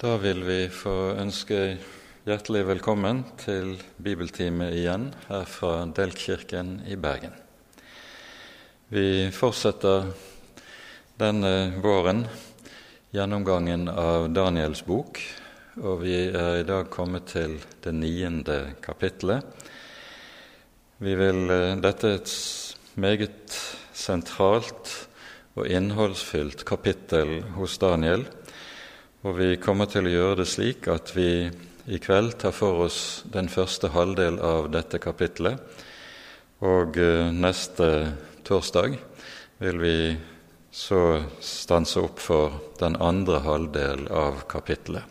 Da vil vi få ønske hjertelig velkommen til bibeltime igjen her fra Delkirken i Bergen. Vi fortsetter denne våren gjennomgangen av Daniels bok, og vi er i dag kommet til det niende kapitlet. Vi vil, eh, dette er et meget sentralt og innholdsfylt kapittel hos Daniel og vi kommer til å gjøre det slik at vi i kveld tar for oss den første halvdel av dette kapitlet, og eh, neste torsdag vil vi så stanse opp for den andre halvdel av kapitlet.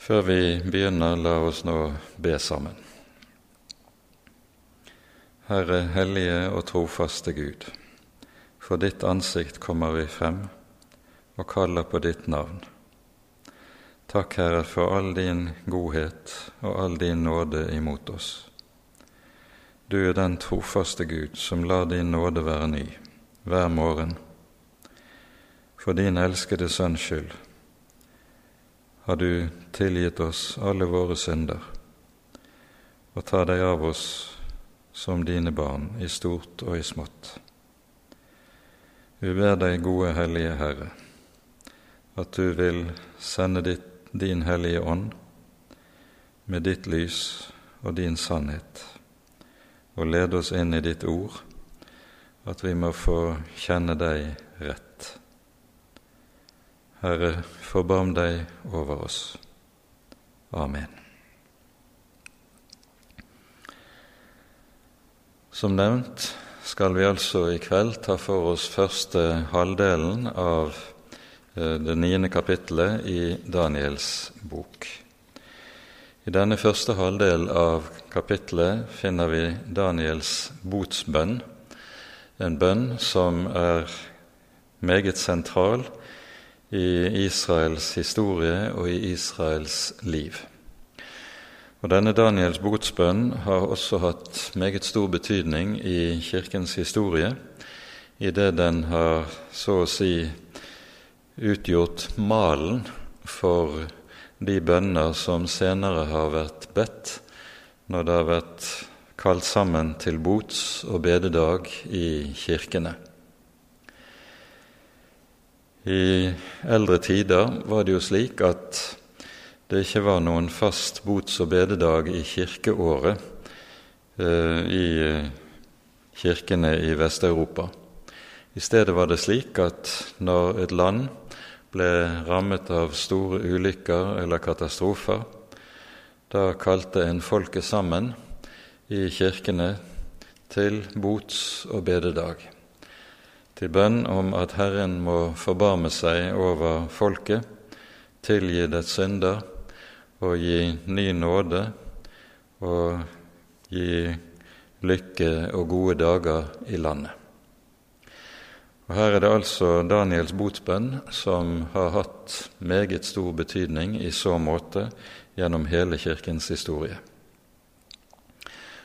Før vi begynner, la oss nå be sammen. Herre hellige og trofaste Gud, for ditt ansikt kommer vi frem og kaller på ditt navn. Takk, Herre, for all din godhet og all din nåde imot oss. Du er den trofaste Gud som lar din nåde være ny hver morgen. For din elskede Sønns skyld har du tilgitt oss alle våre synder og tar deg av oss som dine barn i stort og i smått. Vi ber deg, gode Hellige Herre, at du vil sende ditt, din Hellige Ånd med ditt lys og din sannhet, og lede oss inn i ditt ord, at vi må få kjenne deg rett. Herre, forbarm deg over oss. Amen. Som nevnt skal vi altså i kveld ta for oss første halvdelen av det niende kapittelet i Daniels bok. I denne første halvdel av kapittelet finner vi Daniels botsbønn, en bønn som er meget sentral i Israels historie og i Israels liv. Og Denne Daniels botsbønn har også hatt meget stor betydning i Kirkens historie, i det den har så å si utgjort malen for de bønner som senere har vært bedt når det har vært kalt sammen til bots- og bededag i kirkene. I eldre tider var det jo slik at det ikke var noen fast bots- og bededag i kirkeåret eh, i kirkene i Vest-Europa. I stedet var det slik at når et land ble rammet av store ulykker eller katastrofer. Da kalte en folket sammen i kirkene til bots- og bededag, til bønn om at Herren må forbarme seg over folket, tilgi dets synder og gi ny nåde og gi lykke og gode dager i landet. Og Her er det altså Daniels botsbønn som har hatt meget stor betydning i så måte gjennom hele Kirkens historie.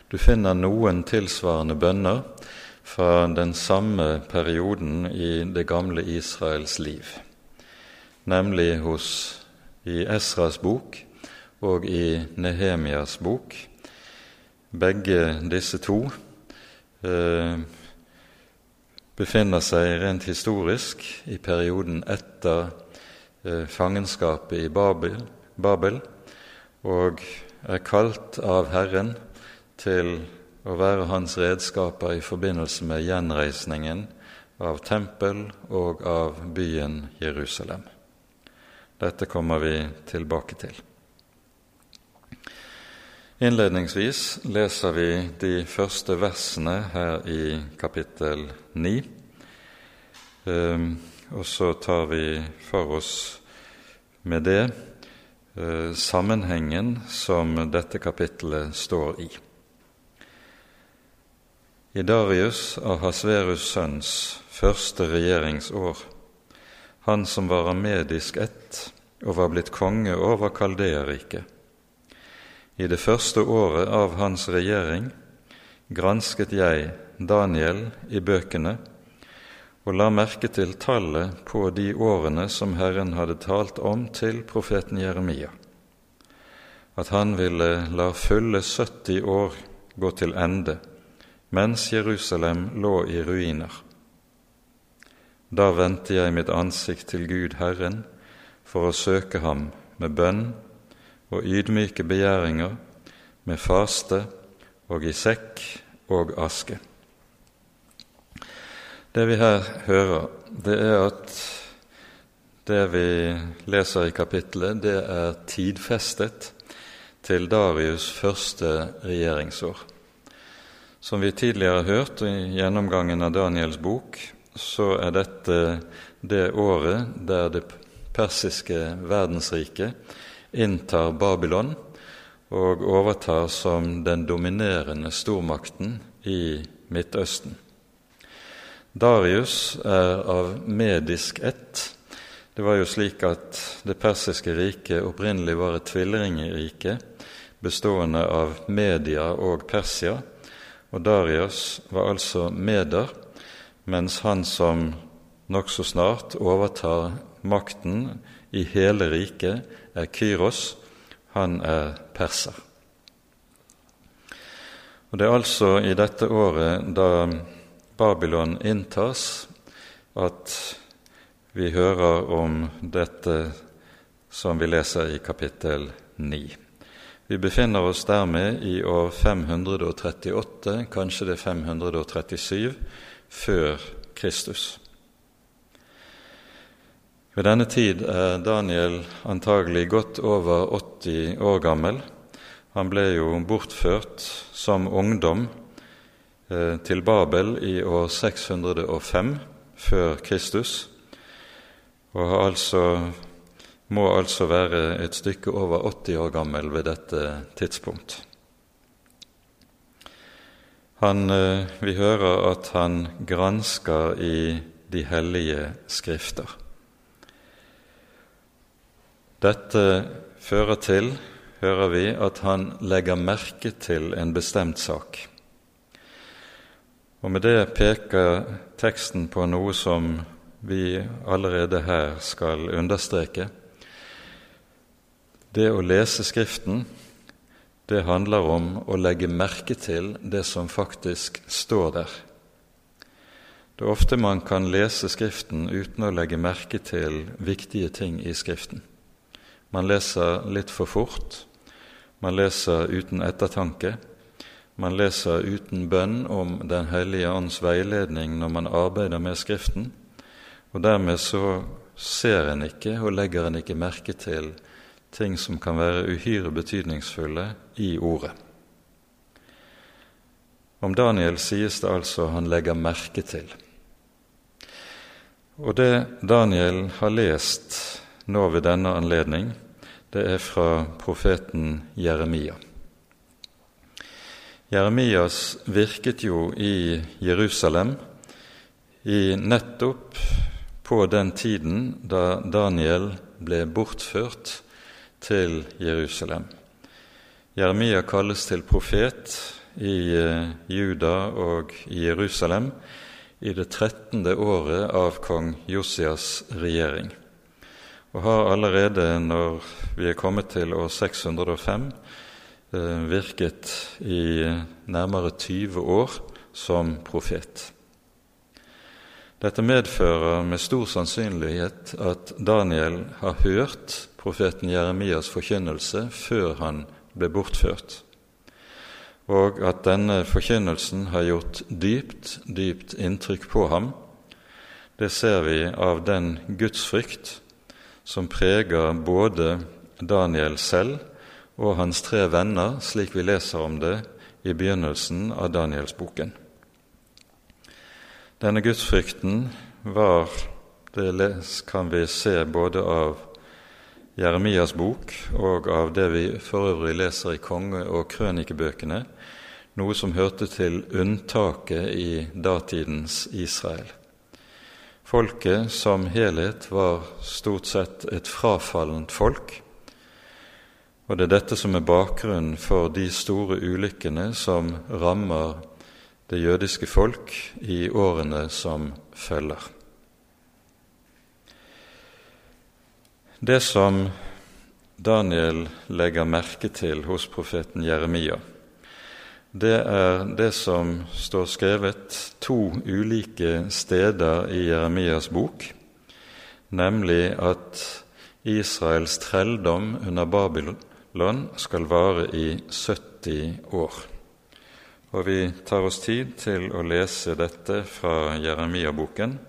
Du finner noen tilsvarende bønner fra den samme perioden i det gamle Israels liv, nemlig hos i Esras bok og i Nehemias bok. Begge disse to eh, befinner seg rent historisk i perioden etter eh, fangenskapet i Babel, Babel, og er kalt av Herren til å være hans redskaper i forbindelse med gjenreisningen av tempel og av byen Jerusalem. Dette kommer vi tilbake til. Innledningsvis leser vi de første versene her i kapittel 9. Ehm, og så tar vi for oss med det eh, sammenhengen som dette kapittelet står i. I Darius Ahasverus' sønns første regjeringsår, han som var av medisk ett og var blitt konge over Kaldeariket, i det første året av hans regjering gransket jeg Daniel i bøkene og la merke til tallet på de årene som Herren hadde talt om til profeten Jeremia, at han ville la fulle 70 år gå til ende mens Jerusalem lå i ruiner. Da vendte jeg mitt ansikt til Gud Herren for å søke ham med bønn og ydmyke begjæringer, med faste og i sekk og aske. Det vi her hører, det er at det vi leser i kapittelet, det er tidfestet til Darius' første regjeringsår. Som vi tidligere har hørt i gjennomgangen av Daniels bok, så er dette det året der det persiske verdensriket inntar Babylon og overtar som den dominerende stormakten i Midtøsten. Darius er av medisk ett. Det var jo slik at det persiske riket opprinnelig var et tvillingrike bestående av Media og Persia, og Darius var altså meder, mens han som nokså snart overtar makten i hele riket, er Kyros, han er perser. Og Det er altså i dette året da Babylon inntas, at vi hører om dette som vi leser i kapittel 9. Vi befinner oss dermed i år 538, kanskje det er 537, før Kristus. Ved denne tid er Daniel antagelig godt over 80 år gammel. Han ble jo bortført som ungdom Eh, til Babel i år 605 før Kristus, og altså, må altså være et stykke over 80 år gammel ved dette tidspunkt. Han, eh, vi hører at han gransker i de hellige skrifter. Dette fører til, hører vi, at han legger merke til en bestemt sak. Og med det peker teksten på noe som vi allerede her skal understreke. Det å lese Skriften, det handler om å legge merke til det som faktisk står der. Det er ofte man kan lese Skriften uten å legge merke til viktige ting i Skriften. Man leser litt for fort, man leser uten ettertanke, man leser uten bønn om Den hellige ånds veiledning når man arbeider med Skriften, og dermed så ser en ikke og legger en ikke merke til ting som kan være uhyre betydningsfulle i Ordet. Om Daniel sies det altså han legger merke til. Og det Daniel har lest nå ved denne anledning, det er fra profeten Jeremia. Jeremias virket jo i Jerusalem i nettopp på den tiden da Daniel ble bortført til Jerusalem. Jeremia kalles til profet i eh, Juda og i Jerusalem i det trettende året av kong Josias regjering, og har allerede, når vi er kommet til år 605, Eh, virket i nærmere 20 år som profet. Dette medfører med stor sannsynlighet at Daniel har hørt profeten Jeremias forkynnelse før han ble bortført, og at denne forkynnelsen har gjort dypt, dypt inntrykk på ham. Det ser vi av den gudsfrykt som preger både Daniel selv og hans tre venner, slik vi leser om det i begynnelsen av Danielsboken. Denne gudsfrykten var, det kan vi se både av Jeremias bok og av det vi for øvrig leser i konge- og krønikebøkene, noe som hørte til unntaket i datidens Israel. Folket som helhet var stort sett et frafallent folk, og det er dette som er bakgrunnen for de store ulykkene som rammer det jødiske folk i årene som følger. Det som Daniel legger merke til hos profeten Jeremia, det er det som står skrevet to ulike steder i Jeremias bok, nemlig at Israels trelldom under Babylon skal vare i 70 år. Og vi tar oss tid til å lese dette fra Jeremia-boken.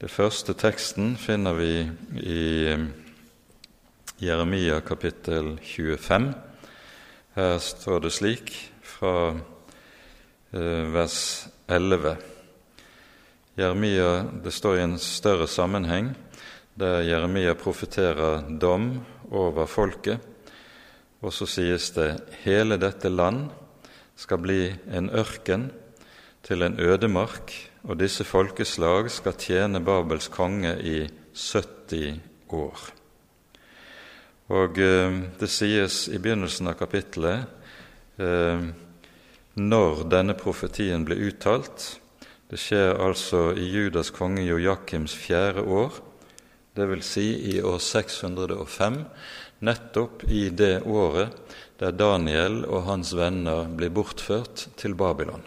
Det første teksten finner vi i Jeremia kapittel 25. Her står det slik fra eh, vers 11. Jeremia, Det står i en større sammenheng der Jeremia profeterer dom over folket, og så sies det hele dette land skal bli en ørken til en ødemark, og disse folkeslag skal tjene Babels konge i 70 år. Og eh, det sies i begynnelsen av kapittelet eh, når denne profetien ble uttalt. Det skjer altså i Judas konge Joakims fjerde år, dvs. Si i år 605, nettopp i det året der Daniel og hans venner blir bortført til Babylon.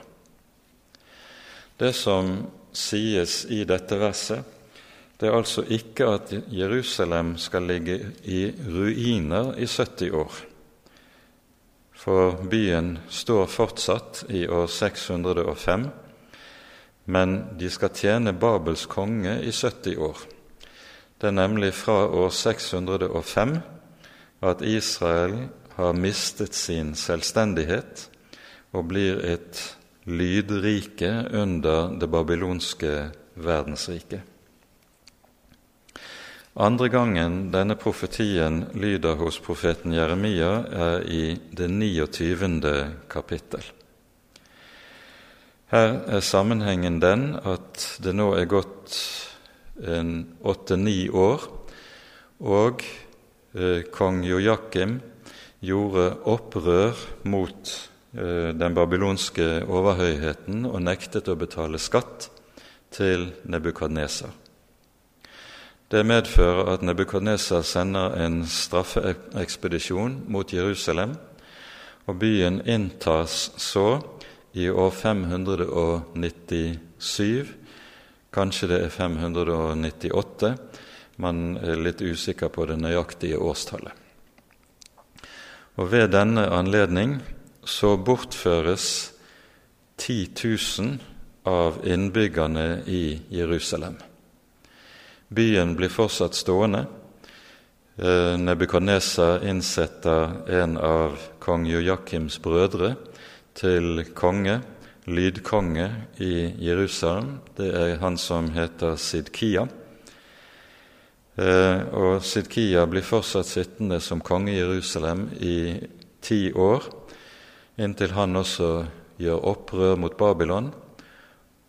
Det som sies i dette verset, det er altså ikke at Jerusalem skal ligge i ruiner i 70 år. For byen står fortsatt i år 605, men de skal tjene Babels konge i 70 år. Det er nemlig fra år 605 at Israel har mistet sin selvstendighet og blir et lydrike under det babylonske verdensriket. Andre gangen denne profetien lyder hos profeten Jeremia, er i det 29. kapittel. Her er sammenhengen den at det nå er gått åtte-ni år, og eh, kong Jojakim gjorde opprør mot eh, den babylonske overhøyheten og nektet å betale skatt til Nebukadneser. Det medfører at Nebukadneser sender en straffeekspedisjon mot Jerusalem, og byen inntas så i år 597. Kanskje det er 598. Man er litt usikker på det nøyaktige årstallet. Og ved denne anledning så bortføres 10 000 av innbyggerne i Jerusalem. Byen blir fortsatt stående. Nebukadnesa Nebukadneser innsetter en av kong Joakims brødre til konge, lydkonge, i Jerusalem. Det er han som heter Sidkia. Eh, og Sidkia blir fortsatt sittende som konge i Jerusalem i ti år, inntil han også gjør opprør mot Babylon,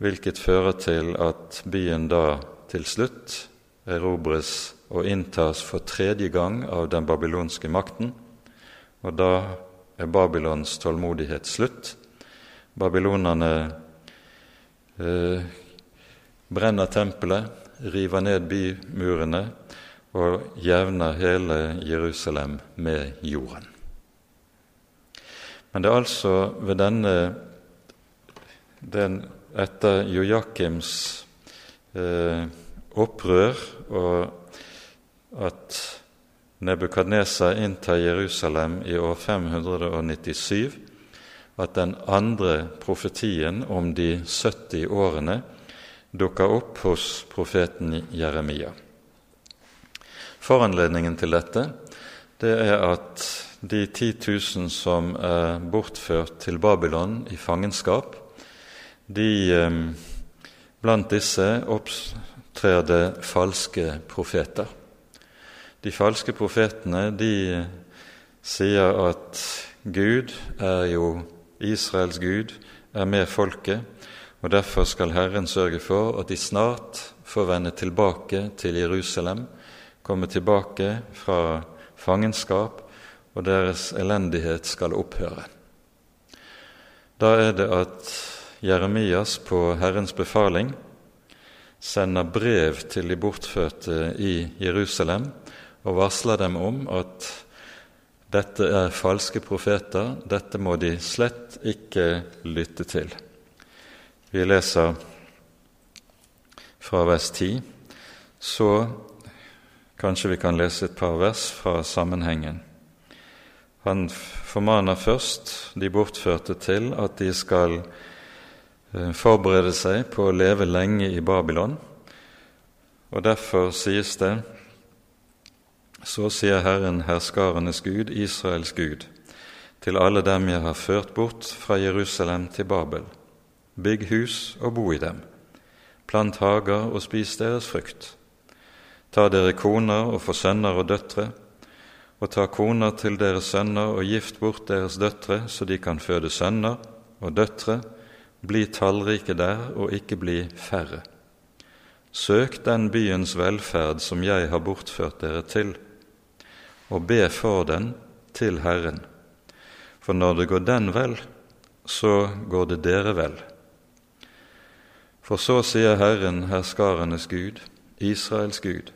hvilket fører til at byen da til slutt erobres og inntas for tredje gang av den babylonske makten. Og da er Babylons tålmodighet slutt. Babylonerne eh, brenner tempelet, river ned bymurene og jevner hele Jerusalem med jorden. Men det er altså ved denne den, Etter Joakims eh, opprør og at Nebukadnesa inntar Jerusalem i år 597, at den andre profetien om de 70 årene dukker opp hos profeten Jeremia. Foranledningen til dette det er at de 10 000 som er bortført til Babylon i fangenskap, de, eh, blant disse opptrer det falske profeter. De falske profetene de sier at Gud er jo Israels Gud, er med folket, og Derfor skal Herren sørge for at de snart får vende tilbake til Jerusalem, komme tilbake fra fangenskap, og deres elendighet skal opphøre. Da er det at Jeremias på Herrens befaling sender brev til de bortførte i Jerusalem og varsler dem om at dette er falske profeter, dette må de slett ikke lytte til. Vi leser fra vers 10, så kanskje vi kan lese et par vers fra sammenhengen. Han formaner først de bortførte til at de skal forberede seg på å leve lenge i Babylon. Og derfor sies det så sier Herren, herskarenes Gud, Israels Gud, til alle dem jeg har ført bort fra Jerusalem til Babel. Bygg hus og bo i dem. Plant hager og spis deres frukt. Ta dere koner og få sønner og døtre, og ta koner til deres sønner og gift bort deres døtre, så de kan føde sønner og døtre, bli tallrike der og ikke bli færre. Søk den byens velferd som jeg har bortført dere til og be for den til Herren. For når det går den vel, så går det dere vel. For så sier Herren, herskarenes Gud, Israels Gud,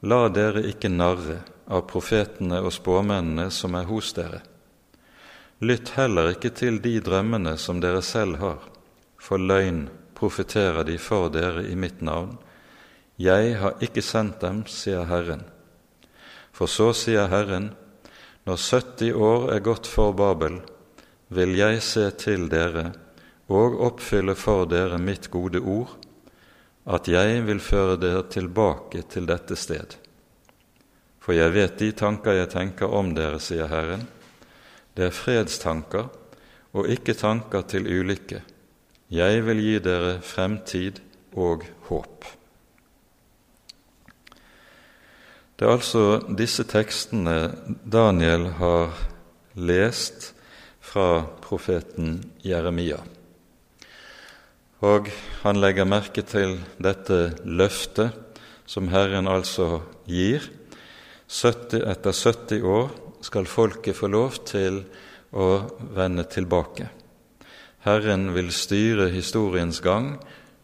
la dere ikke narre av profetene og spåmennene som er hos dere. Lytt heller ikke til de drømmene som dere selv har, for løgn profeterer de for dere i mitt navn. Jeg har ikke sendt dem, sier Herren. For så sier Herren, når 70 år er gått for Babel, vil jeg se til dere og oppfylle for dere mitt gode ord, at jeg vil føre dere tilbake til dette sted. For jeg vet de tanker jeg tenker om dere, sier Herren. Det er fredstanker og ikke tanker til ulykke. Jeg vil gi dere fremtid og håp. Det er altså disse tekstene Daniel har lest fra profeten Jeremia. Og han legger merke til dette løftet som Herren altså gir. 70, etter 70 år skal folket få lov til å vende tilbake. Herren vil styre historiens gang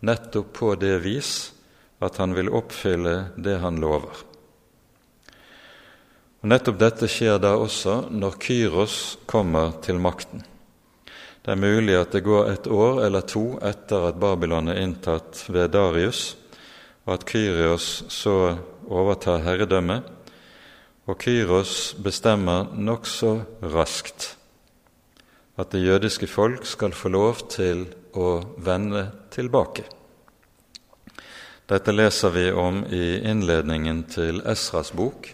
nettopp på det vis at han vil oppfylle det han lover. Og Nettopp dette skjer da også når Kyros kommer til makten. Det er mulig at det går et år eller to etter at Babylon er inntatt ved Darius, og at Kyrios så overtar herredømmet. Og Kyros bestemmer nokså raskt at det jødiske folk skal få lov til å vende tilbake. Dette leser vi om i innledningen til Esras bok,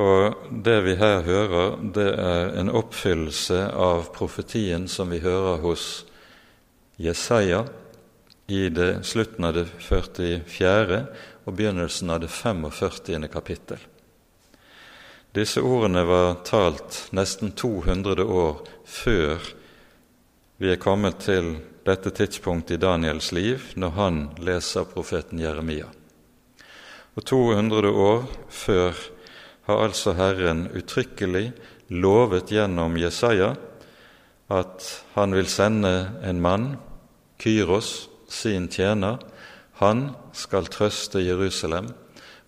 og det vi her hører, det er en oppfyllelse av profetien som vi hører hos Jesaja i det, slutten av det 44. og begynnelsen av det 45. kapittel. Disse ordene var talt nesten 200 år før vi er kommet til dette tidspunktet i Daniels liv, når han leser profeten Jeremia. Og 200 år før har altså Herren uttrykkelig lovet gjennom Jesaja at han vil sende en mann, Kyros, sin tjener. Han skal trøste Jerusalem.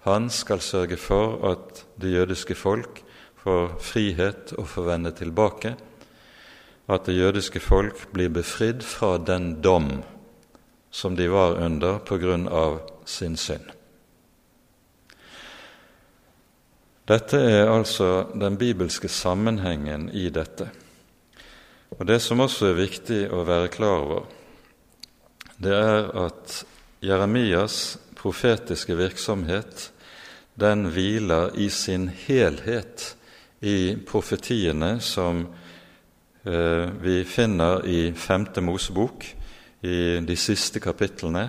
Han skal sørge for at det jødiske folk får frihet og får vende tilbake. At det jødiske folk blir befridd fra den dom som de var under på grunn av sin synd. Dette er altså den bibelske sammenhengen i dette. Og Det som også er viktig å være klar over, det er at Jeremias profetiske virksomhet den hviler i sin helhet i profetiene som eh, vi finner i Femte Mosebok, i de siste kapitlene,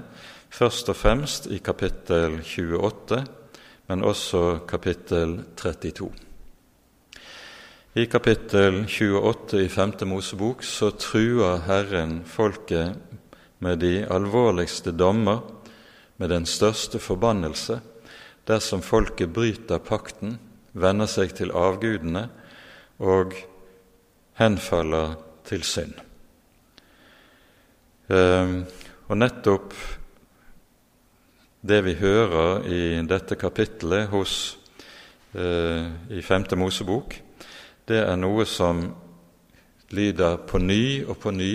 først og fremst i kapittel 28 men også kapittel 32. I kapittel 28 i 5. Mosebok så truer Herren folket med de alvorligste dommer, med den største forbannelse, dersom folket bryter pakten, vender seg til avgudene og henfaller til synd. Ehm, og nettopp det vi hører i dette kapittelet hos eh, i Femte Mosebok, det er noe som lyder på ny og på ny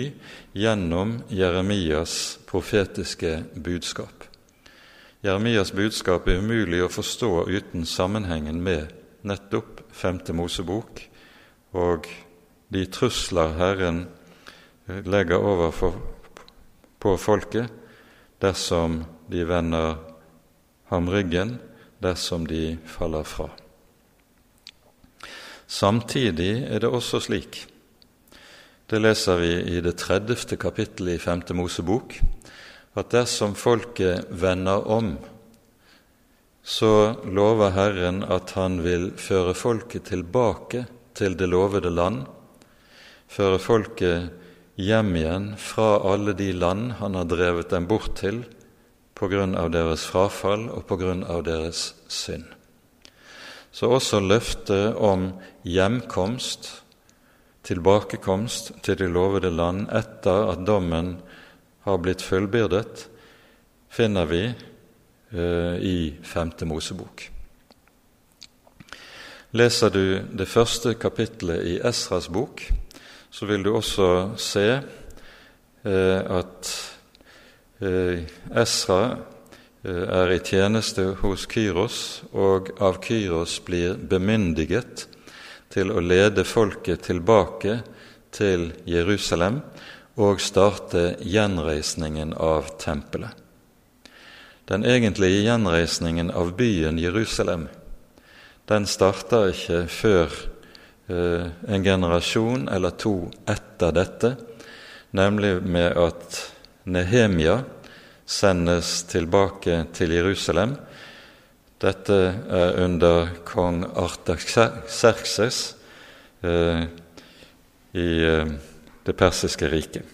gjennom Jeremias profetiske budskap. Jeremias budskap er umulig å forstå uten sammenhengen med nettopp Femte Mosebok og de trusler Herren legger over for, på folket dersom de vender ham ryggen, dersom de faller fra. Samtidig er det også slik, det leser vi i det 30. kapittelet i Femte Mosebok, at dersom folket vender om, så lover Herren at han vil føre folket tilbake til det lovede land, føre folket hjem igjen fra alle de land han har drevet dem bort til på grunn av deres frafall og på grunn av deres synd. Så også løftet om hjemkomst, tilbakekomst til det lovede land etter at dommen har blitt fullbyrdet, finner vi eh, i Femte Mosebok. Leser du det første kapittelet i Esras bok, så vil du også se eh, at eh, Esra eh, er i tjeneste hos Kyros, og av Kyros blir bemyndiget til å lede folket tilbake til Jerusalem og starte gjenreisningen av tempelet. Den egentlige gjenreisningen av byen Jerusalem den starter ikke før Eh, en generasjon eller to etter dette, nemlig med at Nehemia sendes tilbake til Jerusalem. Dette er under kong Artaxerxes eh, i eh, det persiske riket.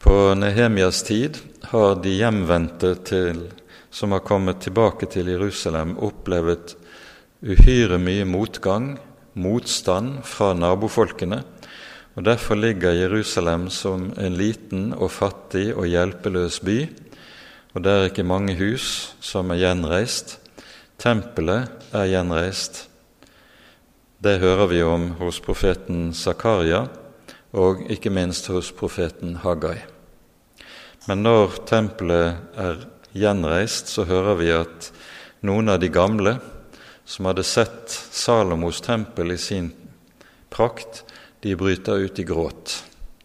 På Nehemias tid har de hjemvendte til, som har kommet tilbake til Jerusalem, opplevd uhyre mye motgang, motstand fra nabofolkene. og Derfor ligger Jerusalem som en liten og fattig og hjelpeløs by. Og det er ikke mange hus som er gjenreist. Tempelet er gjenreist. Det hører vi om hos profeten Zakaria, og ikke minst hos profeten Haggai. Men når tempelet er gjenreist, så hører vi at noen av de gamle som hadde sett Salomos tempel i sin prakt, de bryter ut i gråt.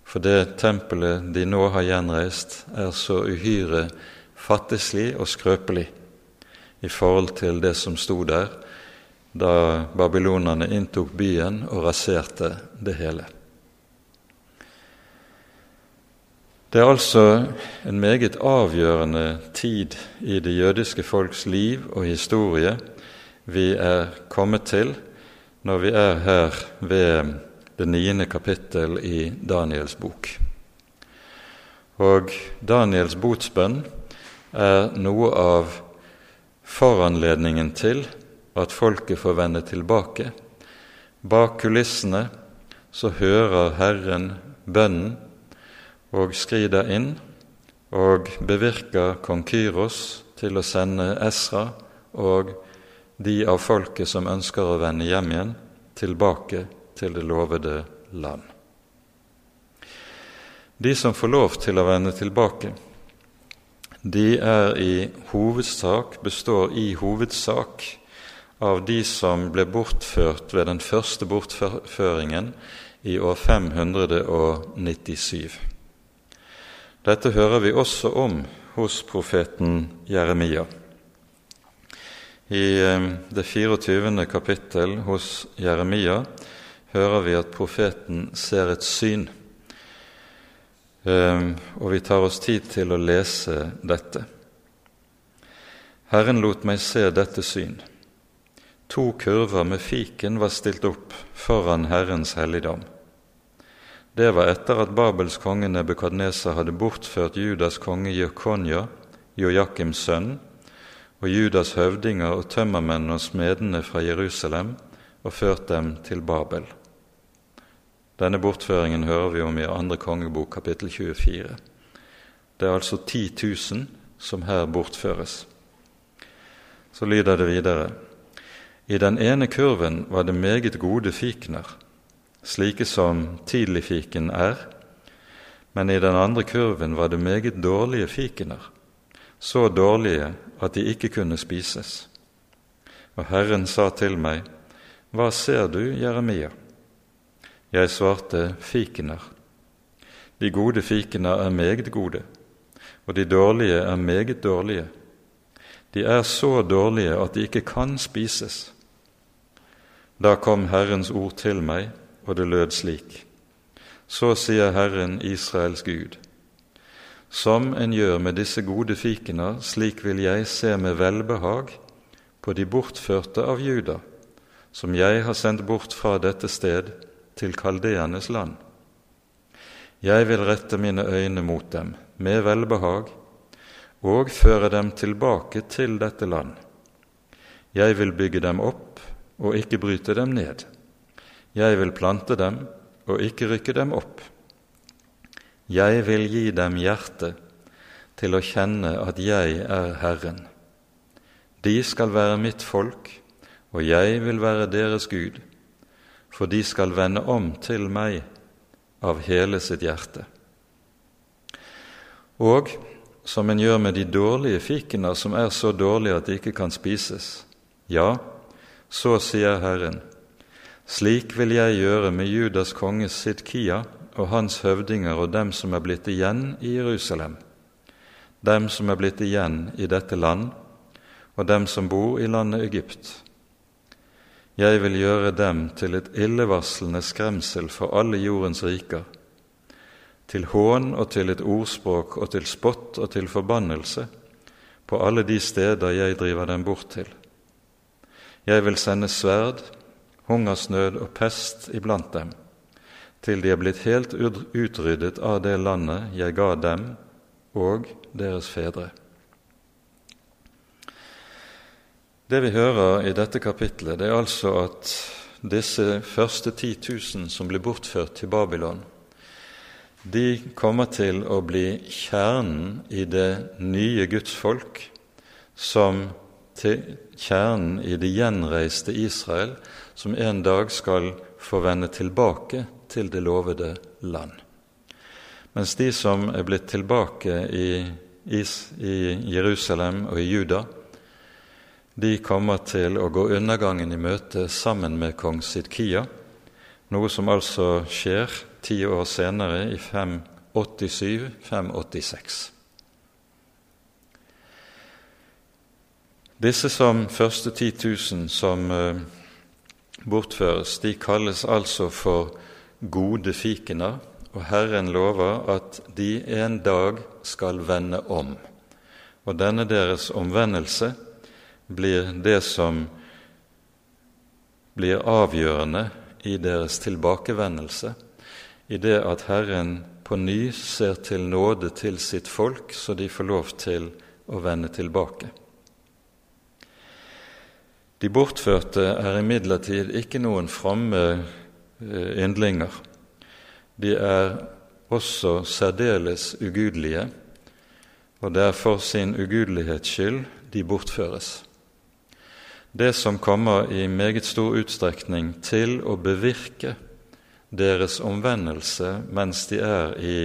For det tempelet de nå har gjenreist, er så uhyre fattigslig og skrøpelig i forhold til det som sto der da babylonerne inntok byen og raserte det hele. Det er altså en meget avgjørende tid i det jødiske folks liv og historie vi er kommet til når vi er her ved det niende kapittel i Daniels bok. Og Daniels botsbønn er noe av foranledningen til at folket får vende tilbake. Bak kulissene så hører Herren bønnen og skrider inn og bevirker kong Kyros til å sende Esra og de av folket som ønsker å vende hjem igjen, tilbake til det lovede land. De som får lov til å vende tilbake, de er i hovedsak, består i hovedsak av de som ble bortført ved den første bortføringen i år 597. Dette hører vi også om hos profeten Jeremia. I eh, det 24. kapittel hos Jeremia hører vi at profeten ser et syn. Eh, og vi tar oss tid til å lese dette. Herren lot meg se dette syn. To kurver med fiken var stilt opp foran Herrens helligdom. Det var etter at Babels konge Nebukadneser hadde bortført Judas konge Jokonja, Joakims sønn, og Judas høvdinger og tømmermenn og smedene fra Jerusalem og ført dem til Babel. Denne bortføringen hører vi om i andre kongebok kapittel 24. Det er altså 10 000 som her bortføres. Så lyder det videre.: I den ene kurven var det meget gode fikener, slike som tidligfiken er, men i den andre kurven var det meget dårlige fikener, så dårlige at de ikke kunne spises. Og Herren sa til meg, Hva ser du, Jeremia? Jeg svarte, Fikener. De gode fikener er meget gode, og de dårlige er meget dårlige. De er så dårlige at de ikke kan spises. Da kom Herrens ord til meg, og det lød slik. Så sier Herren Israels Gud. Som en gjør med disse gode fikener, slik vil jeg se med velbehag på de bortførte av Juda, som jeg har sendt bort fra dette sted til kaldeernes land. Jeg vil rette mine øyne mot dem med velbehag og føre dem tilbake til dette land. Jeg vil bygge dem opp og ikke bryte dem ned. Jeg vil plante dem og ikke rykke dem opp. Jeg vil gi dem hjerte til å kjenne at jeg er Herren. De skal være mitt folk, og jeg vil være deres Gud, for de skal vende om til meg av hele sitt hjerte. Og som en gjør med de dårlige fikener som er så dårlige at de ikke kan spises. Ja, så sier Herren, slik vil jeg gjøre med Judas konge Sidkia og hans høvdinger og dem som er blitt igjen i Jerusalem, dem som er blitt igjen i dette land, og dem som bor i landet Egypt. Jeg vil gjøre dem til et illevarslende skremsel for alle jordens riker, til hån og til et ordspråk og til spott og til forbannelse på alle de steder jeg driver dem bort til. Jeg vil sende sverd, hungersnød og pest iblant dem, til de er blitt helt utryddet av det landet jeg ga dem og deres fedre. Det vi hører i dette kapitlet, det er altså at disse første 10 000 som blir bortført til Babylon, de kommer til å bli kjernen i det nye gudsfolk, som til kjernen i det gjenreiste Israel, som en dag skal få vende tilbake til det lovede land. Mens de som er blitt tilbake i, i Jerusalem og i Juda, de kommer til å gå undergangen i møte sammen med kong Sidkia, noe som altså skjer ti år senere, i 587-586. Disse som første 10 000 som eh, bortføres, de kalles altså for gode fikener, og Herren lover at de en dag skal vende om. Og denne deres omvendelse blir det som blir avgjørende i deres tilbakevendelse, i det at Herren på ny ser til nåde til sitt folk, så de får lov til å vende tilbake. De bortførte er imidlertid ikke noen fromme eh, yndlinger. De er også særdeles ugudelige, og det er for sin ugudelighets skyld de bortføres det som kommer i meget stor utstrekning til å bevirke deres omvendelse mens de er i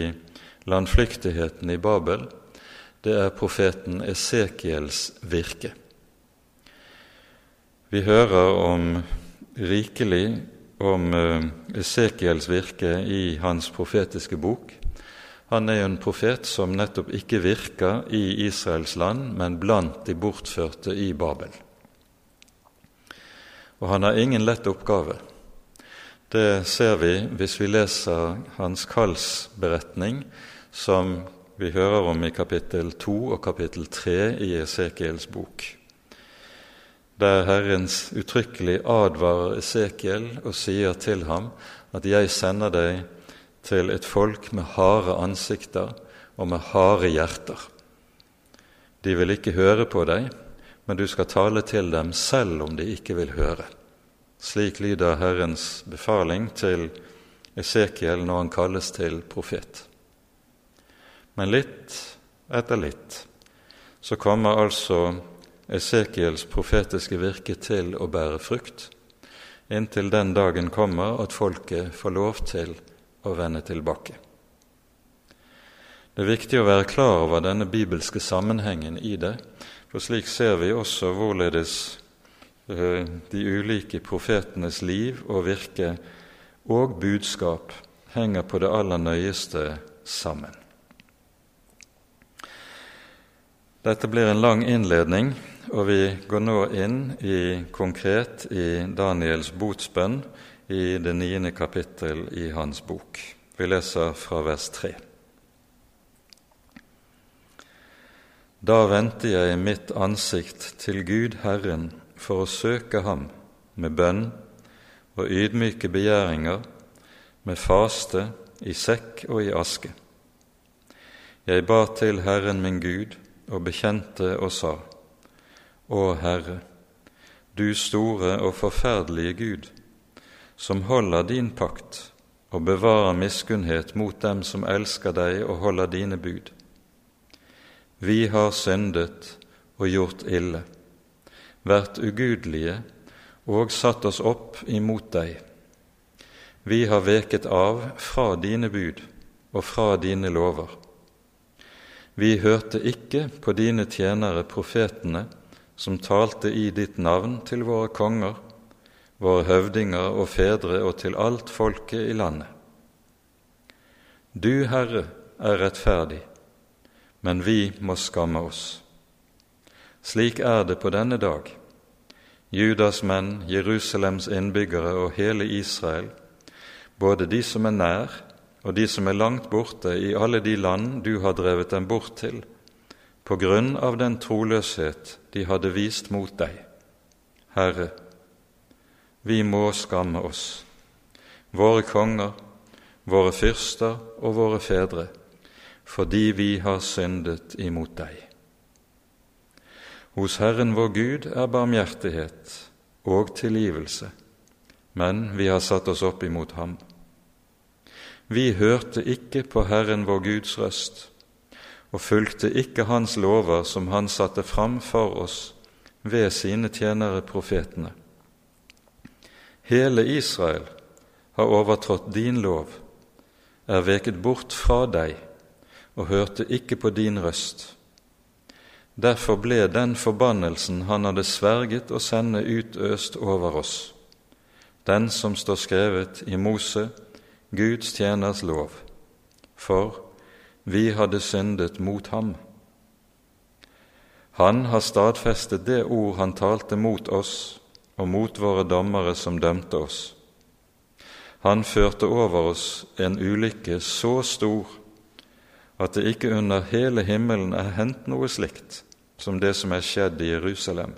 landflyktigheten i Babel, det er profeten Esekiels virke. Vi hører om rikelig om eh, Esekiels virke i hans profetiske bok. Han er jo en profet som nettopp ikke virker i Israels land, men blant de bortførte i Babel og han har ingen lett oppgave. Det ser vi hvis vi leser hans kallsberetning, som vi hører om i kapittel 2 og kapittel 3 i Esekiels bok, der Herrens uttrykkelig advarer Esekiel og sier til ham at 'jeg sender deg til et folk med harde ansikter og med harde hjerter'. De vil ikke høre på deg, men du skal tale til dem selv om de ikke vil høre. Slik lyder Herrens befaling til Esekiel når han kalles til profet. Men litt etter litt så kommer altså Esekiels profetiske virke til å bære frukt, inntil den dagen kommer at folket får lov til å vende tilbake. Det er viktig å være klar over denne bibelske sammenhengen i det, for slik ser vi også hvorledes eh, de ulike profetenes liv og virke og budskap henger på det aller nøyeste sammen. Dette blir en lang innledning, og vi går nå inn i, konkret i Daniels botsbønn i det niende kapittel i hans bok. Vi leser fra vers tre. Da vendte jeg mitt ansikt til Gud Herren for å søke Ham med bønn og ydmyke begjæringer, med faste i sekk og i aske. Jeg ba til Herren min Gud og bekjente og sa:" Å Herre, du store og forferdelige Gud, som holder din pakt og bevarer miskunnhet mot dem som elsker deg og holder dine bud. Vi har syndet og gjort ille, vært ugudelige og satt oss opp imot deg. Vi har veket av fra dine bud og fra dine lover. Vi hørte ikke på dine tjenere profetene, som talte i ditt navn til våre konger, våre høvdinger og fedre og til alt folket i landet. Du, Herre, er rettferdig, men vi må skamme oss. Slik er det på denne dag. Judas menn, Jerusalems innbyggere og hele Israel, både de som er nær og de som er langt borte i alle de land du har drevet dem bort til, på grunn av den troløshet de hadde vist mot deg. Herre, vi må skamme oss, våre konger, våre fyrster og våre fedre, fordi vi har syndet imot deg. Hos Herren vår Gud er barmhjertighet og tilgivelse, men vi har satt oss opp imot ham. Vi hørte ikke på Herren vår Guds røst og fulgte ikke Hans lover som Han satte fram for oss ved sine tjenere profetene. Hele Israel har overtrådt din lov, er veket bort fra deg og hørte ikke på din røst. Derfor ble den forbannelsen han hadde sverget å sende utøst over oss, den som står skrevet i Mose Guds tjeners lov, for vi hadde syndet mot ham. Han har stadfestet det ord han talte mot oss og mot våre dommere som dømte oss. Han førte over oss en ulykke så stor at det ikke under hele himmelen er hendt noe slikt som det som er skjedd i Jerusalem.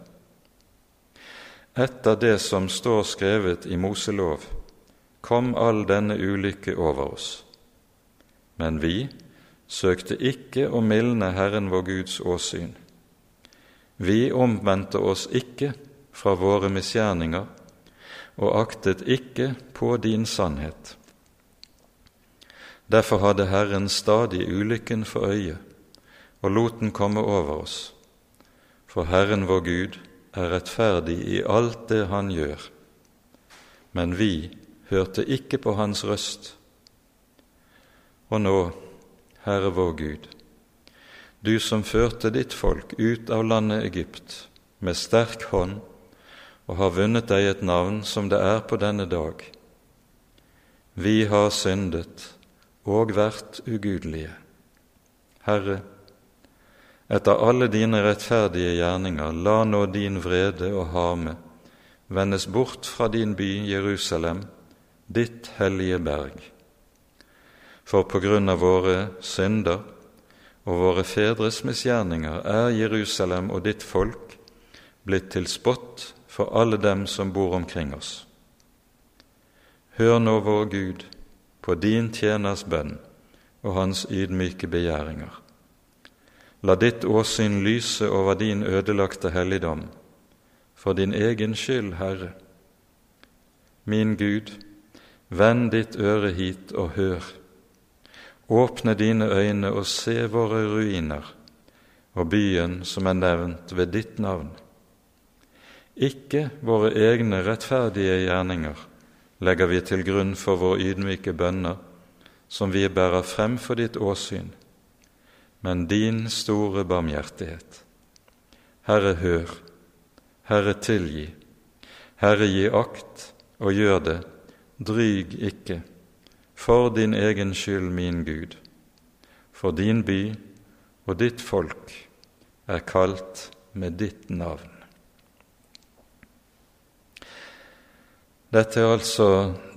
Etter det som står skrevet i Moselov, kom all denne ulykke over oss. Men vi søkte ikke å mildne Herren vår Guds åsyn. Vi omvendte oss ikke fra våre misgjerninger og aktet ikke på din sannhet. Derfor hadde Herren stadig ulykken for øye og lot den komme over oss. For Herren vår Gud er rettferdig i alt det Han gjør, men vi hørte ikke på hans røst. Og nå, Herre vår Gud, du som førte ditt folk ut av landet Egypt med sterk hånd og har vunnet deg et navn som det er på denne dag. Vi har syndet og vært ugudelige. Herre, etter alle dine rettferdige gjerninger, la nå din vrede og harme vendes bort fra din by Jerusalem ditt hellige berg. For på grunn av våre synder og våre fedres misgjerninger er Jerusalem og ditt folk blitt til spott for alle dem som bor omkring oss. Hør nå, vår Gud, på din tjeners bønn og hans ydmyke begjæringer. La ditt åsyn lyse over din ødelagte helligdom, for din egen skyld, Herre. Min Gud, Vend ditt øre hit og hør. Åpne dine øyne og se våre ruiner, og byen som er nevnt ved ditt navn. Ikke våre egne rettferdige gjerninger legger vi til grunn for våre ydmyke bønner, som vi bærer frem for ditt åsyn, men din store barmhjertighet. Herre, hør. Herre, tilgi. Herre, gi akt og gjør det. Dryg ikke, for din egen skyld, min Gud. For din by og ditt folk er kalt med ditt navn. Dette er altså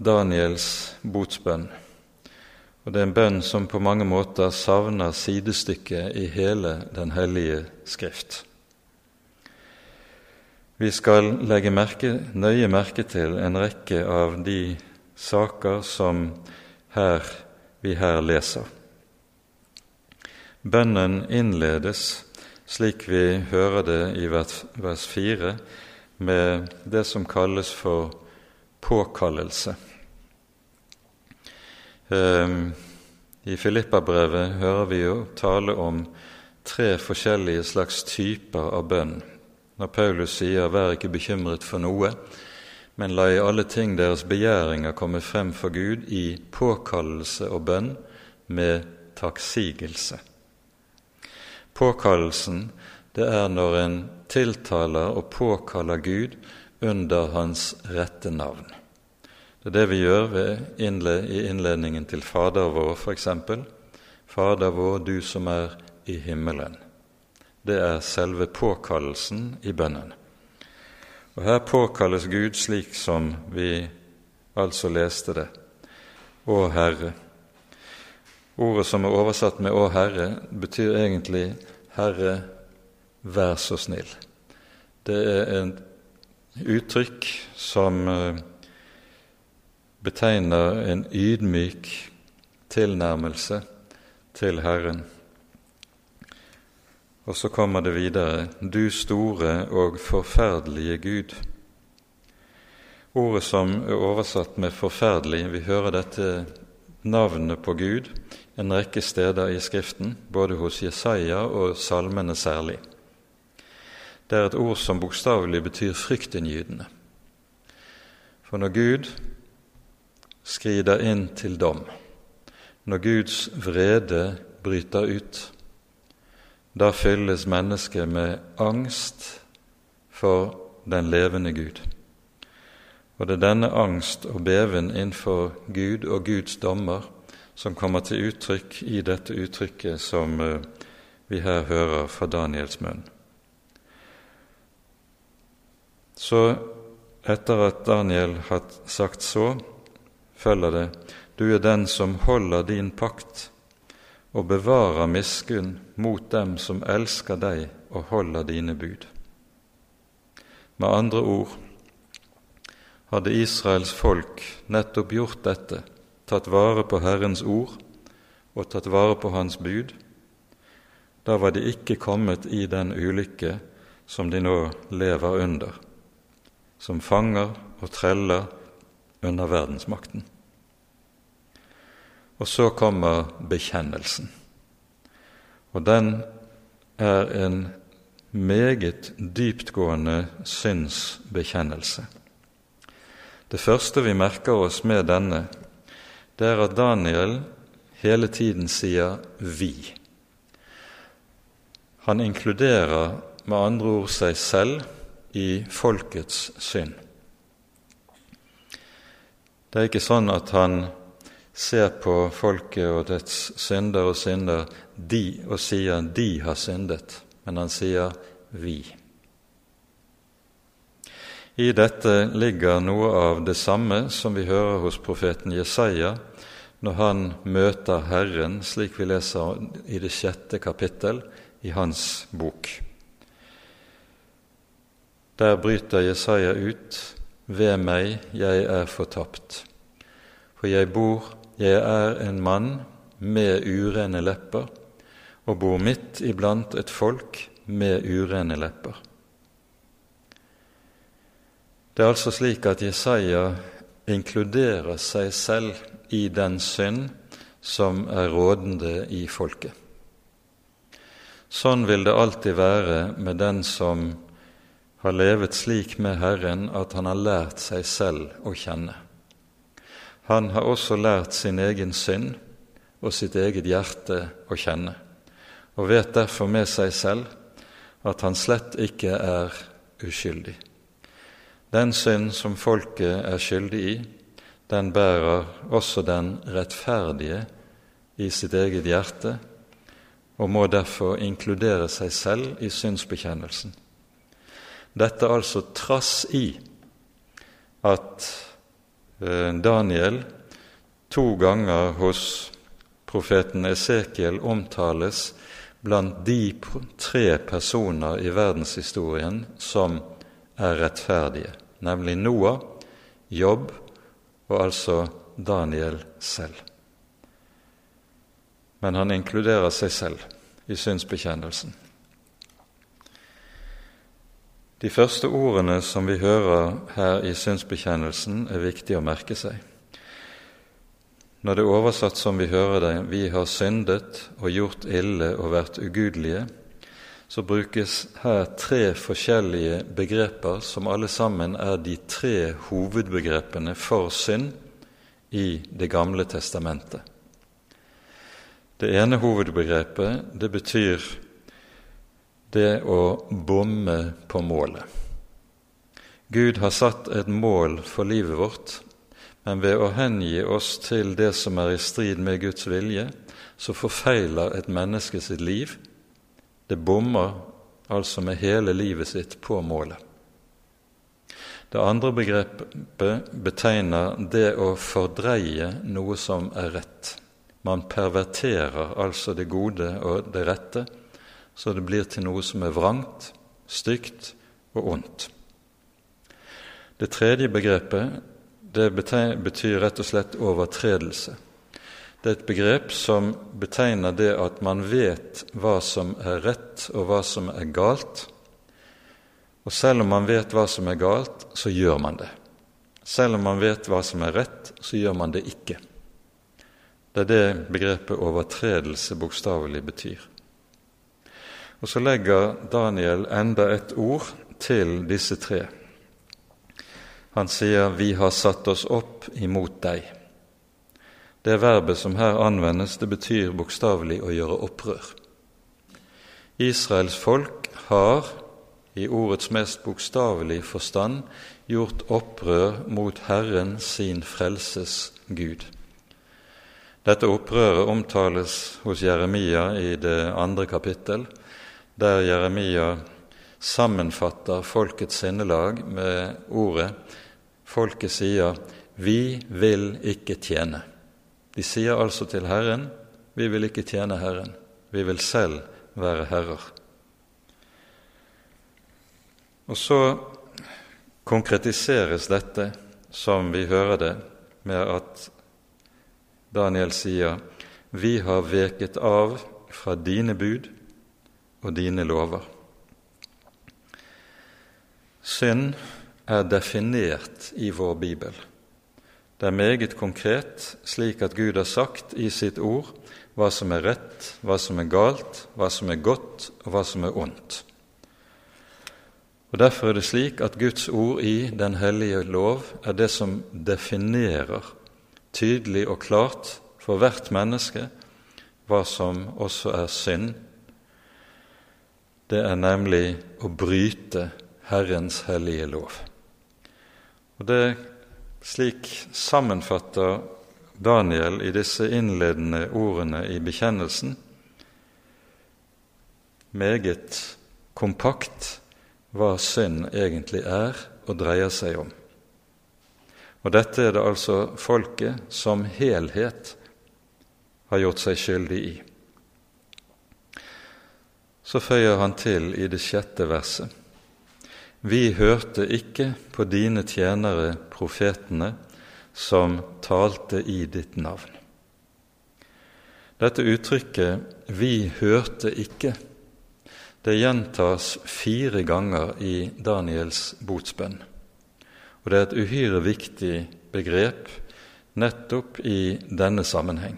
Daniels botsbønn, og det er en bønn som på mange måter savner sidestykket i hele Den hellige Skrift. Vi skal legge merke, nøye merke til en rekke av de saker som her, vi her leser. Bønnen innledes, slik vi hører det i vers 4, med det som kalles for påkallelse. Ehm, I Filippabrevet hører vi jo tale om tre forskjellige slags typer av bønn. Når Paulus sier 'vær ikke bekymret for noe', men la i alle ting deres begjæringer komme frem for Gud i påkallelse og bønn med takksigelse. Påkallelsen, det er når en tiltaler og påkaller Gud under hans rette navn. Det er det vi gjør i innledningen til Fader vår, f.eks. Fader vår, du som er i himmelen. Det er selve påkallelsen i bønnen. Og Her påkalles Gud slik som vi altså leste det. Å Herre. Ordet som er oversatt med Å Herre, betyr egentlig Herre, vær så snill. Det er et uttrykk som eh, betegner en ydmyk tilnærmelse til Herren. Og så kommer det videre Du store og forferdelige Gud. Ordet som er oversatt med 'forferdelig', vi hører dette navnet på Gud en rekke steder i Skriften, både hos Jesaja og salmene særlig. Det er et ord som bokstavelig betyr fryktinngytende. For når Gud skrider inn til dom, når Guds vrede bryter ut, da fylles mennesket med angst for den levende Gud. Og det er denne angst og beven innenfor Gud og Guds dommer som kommer til uttrykk i dette uttrykket som eh, vi her hører fra Daniels munn. Så etter at Daniel har sagt så, følger det du er den som holder din pakt og bevarer miskunn mot dem som elsker deg og holder dine bud. Med andre ord hadde Israels folk nettopp gjort dette, tatt vare på Herrens ord og tatt vare på Hans bud. Da var de ikke kommet i den ulykke som de nå lever under, som fanger og treller under verdensmakten. Og så kommer bekjennelsen. Og den er en meget dyptgående synsbekjennelse. Det første vi merker oss med denne, det er at Daniel hele tiden sier 'vi'. Han inkluderer med andre ord seg selv i folkets synd. Det er ikke sånn at han ser på folket og dets synder og synder de, og sier 'de har syndet', men han sier 'vi'. I dette ligger noe av det samme som vi hører hos profeten Jesaja når han møter Herren, slik vi leser i det sjette kapittel i hans bok. Der bryter Jesaja ut 'Ved meg, jeg er fortapt', for jeg bor jeg er en mann med urene lepper og bor midt iblant et folk med urene lepper. Det er altså slik at Jesaja inkluderer seg selv i den synd som er rådende i folket. Sånn vil det alltid være med den som har levet slik med Herren at han har lært seg selv å kjenne. Han har også lært sin egen synd og sitt eget hjerte å kjenne, og vet derfor med seg selv at han slett ikke er uskyldig. Den synd som folket er skyldig i, den bærer også den rettferdige i sitt eget hjerte, og må derfor inkludere seg selv i synsbekjennelsen. Dette altså trass i at Daniel to ganger hos profeten Esekiel omtales blant de tre personer i verdenshistorien som er rettferdige, nemlig Noah, Jobb og altså Daniel selv. Men han inkluderer seg selv i synsbekjennelsen. De første ordene som vi hører her i synsbekjennelsen, er viktig å merke seg. Når det er oversatt som vi hører det, 'Vi har syndet og gjort ille og vært ugudelige', så brukes her tre forskjellige begreper som alle sammen er de tre hovedbegrepene for synd i Det gamle testamentet. Det ene hovedbegrepet det betyr det å bomme på målet. Gud har satt et mål for livet vårt men ved å hengi oss til det som er i strid med Guds vilje, så forfeiler et menneske sitt liv. Det bommer altså med hele livet sitt på målet. Det andre begrepet betegner det å fordreie noe som er rett. Man perverterer altså det gode og det rette, så det blir til noe som er vrangt, stygt og ondt. Det tredje begrepet det betyr rett og slett overtredelse. Det er et begrep som betegner det at man vet hva som er rett og hva som er galt. Og selv om man vet hva som er galt, så gjør man det. Selv om man vet hva som er rett, så gjør man det ikke. Det er det begrepet overtredelse bokstavelig betyr. Og så legger Daniel enda et ord til disse tre. Han sier 'vi har satt oss opp imot deg'. Det verbet som her anvendes, det betyr bokstavelig å gjøre opprør. Israels folk har, i ordets mest bokstavelige forstand, gjort opprør mot Herren sin frelses Gud. Dette opprøret omtales hos Jeremia i det andre kapittel, der Jeremia sammenfatter folkets sinnelag med ordet folket sier 'Vi vil ikke tjene'. De sier altså til Herren 'Vi vil ikke tjene Herren, vi vil selv være herrer'. Og så konkretiseres dette, som vi hører det, med at Daniel sier 'Vi har veket av fra dine bud og dine lover'. Synd er definert i vår bibel. Det er meget konkret, slik at Gud har sagt i sitt ord hva som er rett, hva som er galt, hva som er godt, og hva som er ondt. Og Derfor er det slik at Guds ord i Den hellige lov er det som definerer tydelig og klart for hvert menneske hva som også er synd. Det er nemlig å bryte Herrens hellige lov. Og det Slik sammenfatter Daniel i disse innledende ordene i bekjennelsen meget kompakt hva synd egentlig er og dreier seg om. Og dette er det altså folket som helhet har gjort seg skyldig i. Så føyer han til i det sjette verset. Vi hørte ikke på dine tjenere, profetene, som talte i ditt navn. Dette uttrykket 'vi hørte ikke' det gjentas fire ganger i Daniels botsbønn. Og det er et uhyre viktig begrep nettopp i denne sammenheng.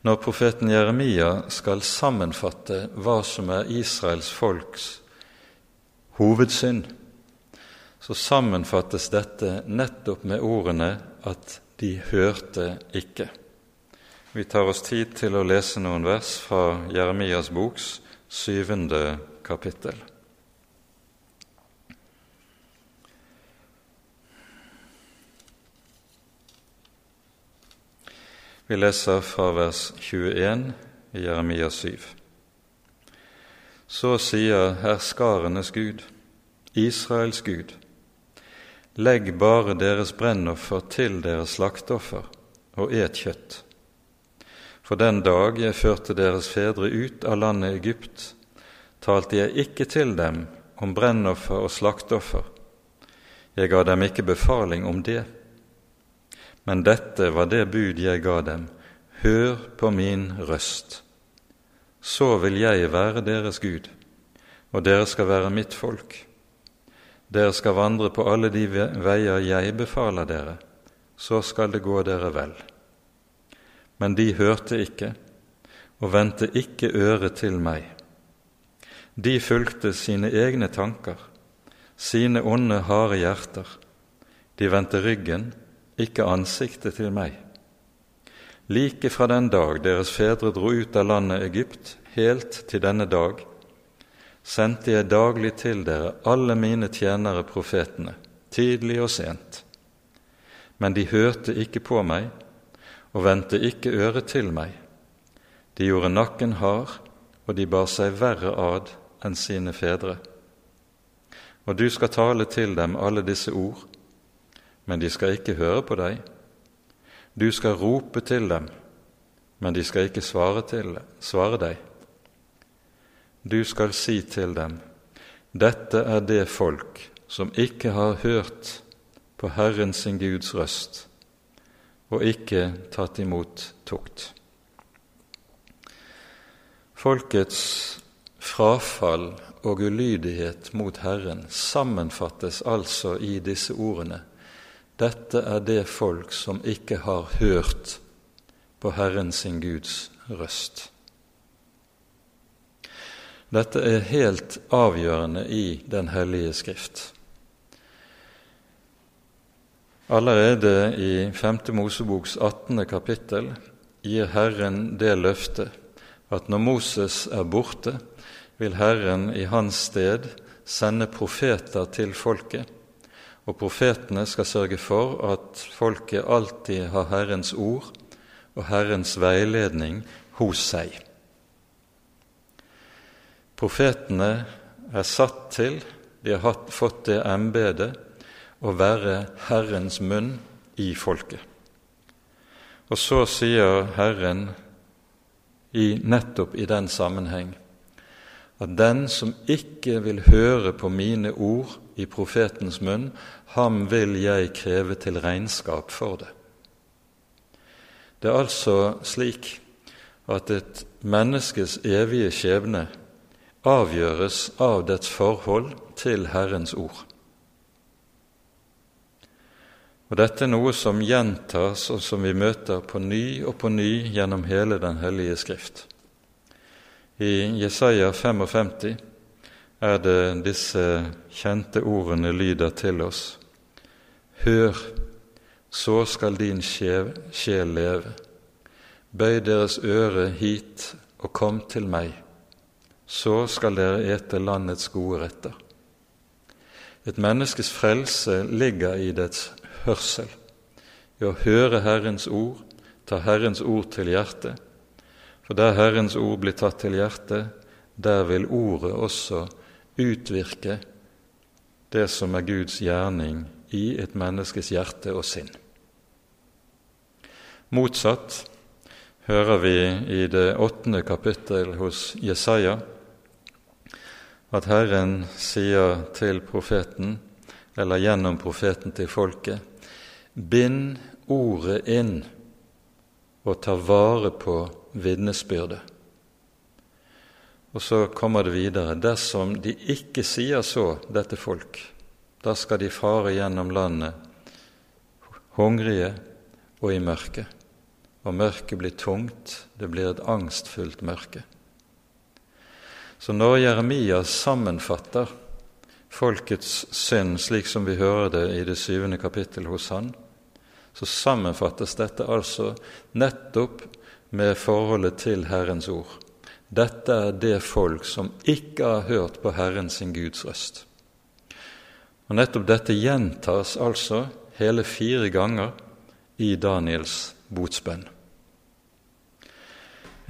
Når profeten Jeremia skal sammenfatte hva som er Israels folks hovedsynd, så sammenfattes dette nettopp med ordene at de hørte ikke. Vi tar oss tid til å lese noen vers fra Jeremias boks syvende kapittel. Vi leser fra vers 21 i Jeremia 7. Så sier herskarenes Gud, Israels Gud, legg bare deres brennoffer til deres slakteoffer, og et kjøtt. For den dag jeg førte deres fedre ut av landet Egypt, talte jeg ikke til dem om brennoffer og slakteoffer. Jeg ga dem ikke befaling om det men dette var det bud jeg ga dem, hør på min røst. Så vil jeg være deres Gud, og dere skal være mitt folk. Dere skal vandre på alle de veier jeg befaler dere, så skal det gå dere vel. Men de hørte ikke og vendte ikke øret til meg. De fulgte sine egne tanker, sine onde, harde hjerter. De vendte ryggen ikke ansiktet til meg. Like fra den dag deres fedre dro ut av landet Egypt, helt til denne dag, sendte jeg daglig til dere alle mine tjenere profetene, tidlig og sent. Men de hørte ikke på meg og vendte ikke øret til meg. De gjorde nakken hard, og de bar seg verre ad enn sine fedre. Og du skal tale til dem alle disse ord, men de skal ikke høre på deg. Du skal rope til dem, men de skal ikke svare, til, svare deg. Du skal si til dem, dette er det folk som ikke har hørt på Herren sin Guds røst og ikke tatt imot tukt. Folkets frafall og ulydighet mot Herren sammenfattes altså i disse ordene dette er det folk som ikke har hørt på Herren sin Guds røst. Dette er helt avgjørende i Den hellige Skrift. Allerede i 5. Moseboks 18. kapittel gir Herren det løftet at når Moses er borte, vil Herren i hans sted sende profeter til folket og profetene skal sørge for at folket alltid har Herrens ord og Herrens veiledning hos seg. Profetene er satt til, de har fått det embetet, å være Herrens munn i folket. Og så sier Herren i, nettopp i den sammenheng at den som ikke vil høre på mine ord i profetens munn, ham vil jeg kreve til regnskap for det. Det er altså slik at et menneskes evige skjebne avgjøres av dets forhold til Herrens ord. Og Dette er noe som gjentas, og som vi møter på ny og på ny gjennom hele Den hellige Skrift. I Jesaja 55 er det disse kjente ordene lyder til oss. Hør, så skal din sjel leve. Bøy deres øre hit og kom til meg. Så skal dere ete landets gode retter. Et menneskes frelse ligger i dets hørsel, i å høre Herrens ord, ta Herrens ord til hjertet. For der Herrens ord blir tatt til hjertet, der vil ordet også utvirke det som er Guds gjerning i et menneskes hjerte og sinn. Motsatt hører vi i det åttende kapittel hos Jesaja at Herren sier til profeten, eller gjennom profeten til folket, bind ordet inn og ta vare på vitnesbyrdet. Og så kommer det videre dersom de ikke sier så, dette folk, da skal de fare gjennom landet hungrige og i mørket, og mørket blir tungt, det blir et angstfullt mørke. Så når Jeremia sammenfatter folkets synd slik som vi hører det i det syvende kapittel hos han, så sammenfattes dette altså nettopp med forholdet til Herrens ord. Dette er det folk som ikke har hørt på Herren sin Guds røst. Og Nettopp dette gjentas altså hele fire ganger i Daniels botsbønn.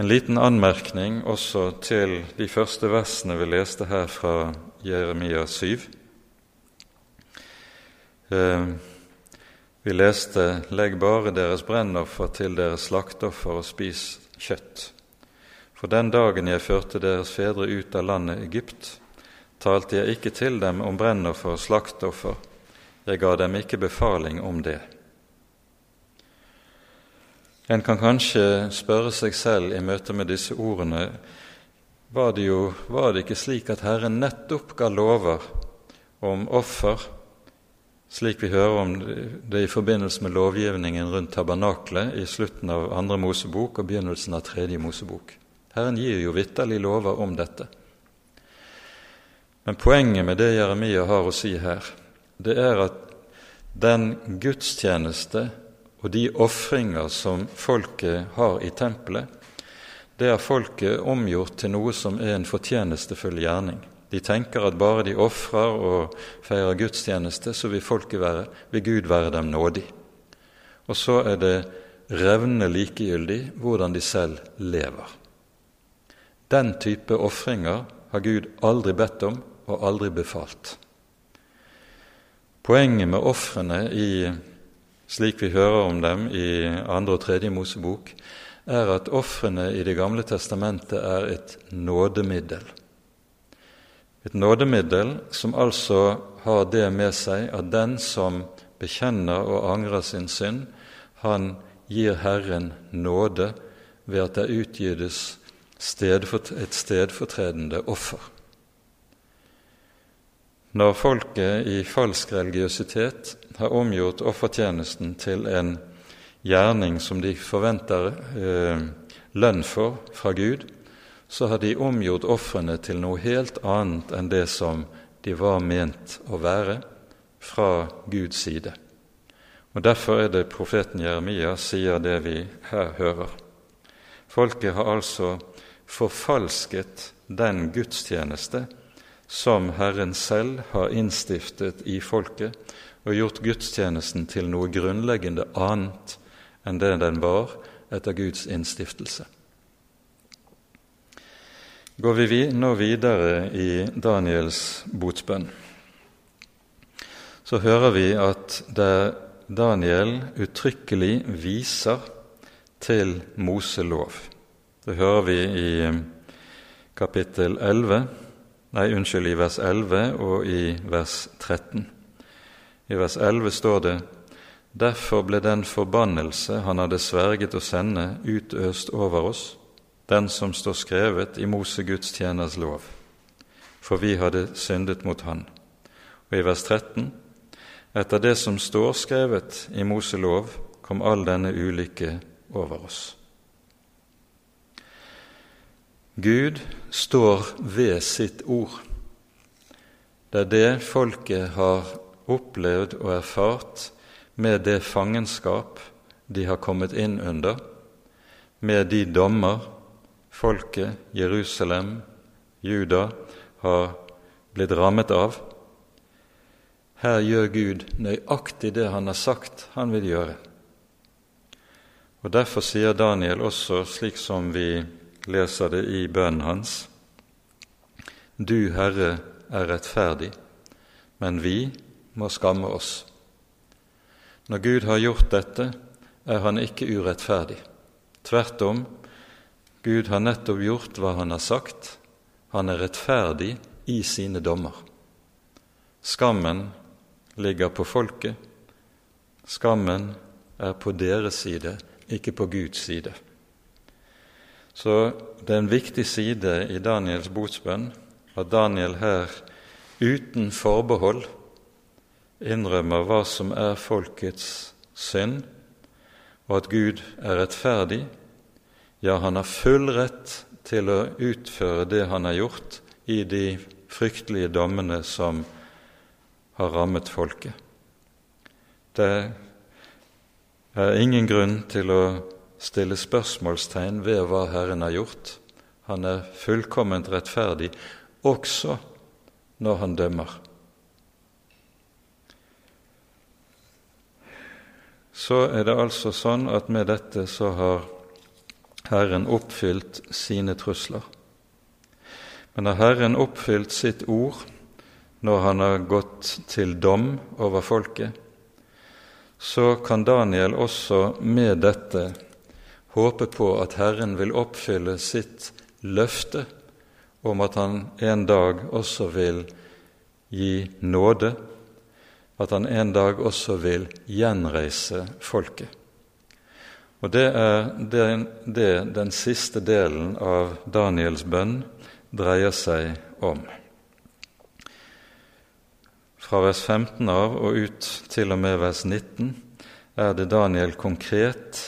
En liten anmerkning også til de første versene vi leste her fra Jeremia 7. Eh, vi leste 'Legg bare deres brennoffer til deres slakteoffer og spis kjøtt'. For den dagen jeg førte deres fedre ut av landet Egypt, talte jeg ikke til dem om brennoffer og slakteoffer, jeg ga dem ikke befaling om det. En kan kanskje spørre seg selv i møte med disse ordene var det, jo, var det ikke slik at Herren nettopp ga lover om offer, slik vi hører om det i forbindelse med lovgivningen rundt tabernaklet i slutten av andre Mosebok og begynnelsen av tredje Mosebok? Herren gir jo vitterlig lover om dette. Men poenget med det Jeremia har å si her, det er at den gudstjeneste og de ofringer som folket har i tempelet, det er folket omgjort til noe som er en fortjenestefull gjerning. De tenker at bare de ofrer og feirer gudstjeneste, så vil, være, vil Gud være dem nådig. Og så er det revnende likegyldig hvordan de selv lever. Den type ofringer har Gud aldri bedt om og aldri befalt. Poenget med ofrene slik vi hører om dem i andre og tredje Mosebok, er at ofrene i Det gamle testamentet er et nådemiddel. Et nådemiddel som altså har det med seg at den som bekjenner og angrer sin synd, han gir Herren nåde ved at det utgytes et stedfortredende offer. Når folket i falsk religiøsitet har omgjort offertjenesten til en gjerning som de forventer eh, lønn for fra Gud, så har de omgjort ofrene til noe helt annet enn det som de var ment å være fra Guds side. Og Derfor er det profeten Jeremia sier det vi her hører. Folket har altså forfalsket den gudstjeneste som Herren selv har innstiftet i folket, og gjort gudstjenesten til noe grunnleggende annet enn det den var etter Guds innstiftelse. Går vi nå videre i Daniels botsbønn, så hører vi at der Daniel uttrykkelig viser til Moselov. Det hører vi i kapittel 11 Nei, unnskyld, i vers 11 og i vers 13. I vers 11 står det:" Derfor ble den forbannelse han hadde sverget å sende, utøst over oss, den som står skrevet i Mose Guds tjeners lov, for vi hadde syndet mot Han. Og i vers 13.: Etter det som står skrevet i Mose lov, kom all denne ulykke over oss. Gud står ved sitt ord. Det er det folket har opplevd og erfart med det fangenskap de har kommet inn under, med de dommer folket Jerusalem, Juda, har blitt rammet av. Her gjør Gud nøyaktig det han har sagt han vil gjøre. Og Derfor sier Daniel også, slik som vi leser det i bønnen hans. Du, Herre, er rettferdig, men vi må skamme oss. Når Gud har gjort dette, er han ikke urettferdig. Tvert om, Gud har nettopp gjort hva han har sagt. Han er rettferdig i sine dommer. Skammen ligger på folket. Skammen er på deres side, ikke på Guds side. Så det er en viktig side i Daniels botsbønn at Daniel her uten forbehold innrømmer hva som er folkets synd, og at Gud er rettferdig, ja, han har full rett til å utføre det han har gjort i de fryktelige dommene som har rammet folket. Det er ingen grunn til å stille spørsmålstegn ved hva Herren har gjort. Han er fullkomment rettferdig også når han dømmer. Så er det altså sånn at med dette så har Herren oppfylt sine trusler. Men har Herren oppfylt sitt ord når han har gått til dom over folket, så kan Daniel også med dette håpe på at Herren vil oppfylle sitt løfte om at han en dag også vil gi nåde, at han en dag også vil gjenreise folket. Og Det er det, det den siste delen av Daniels bønn dreier seg om. Fra vers 15 av og ut til og med vers 19 er det Daniel konkret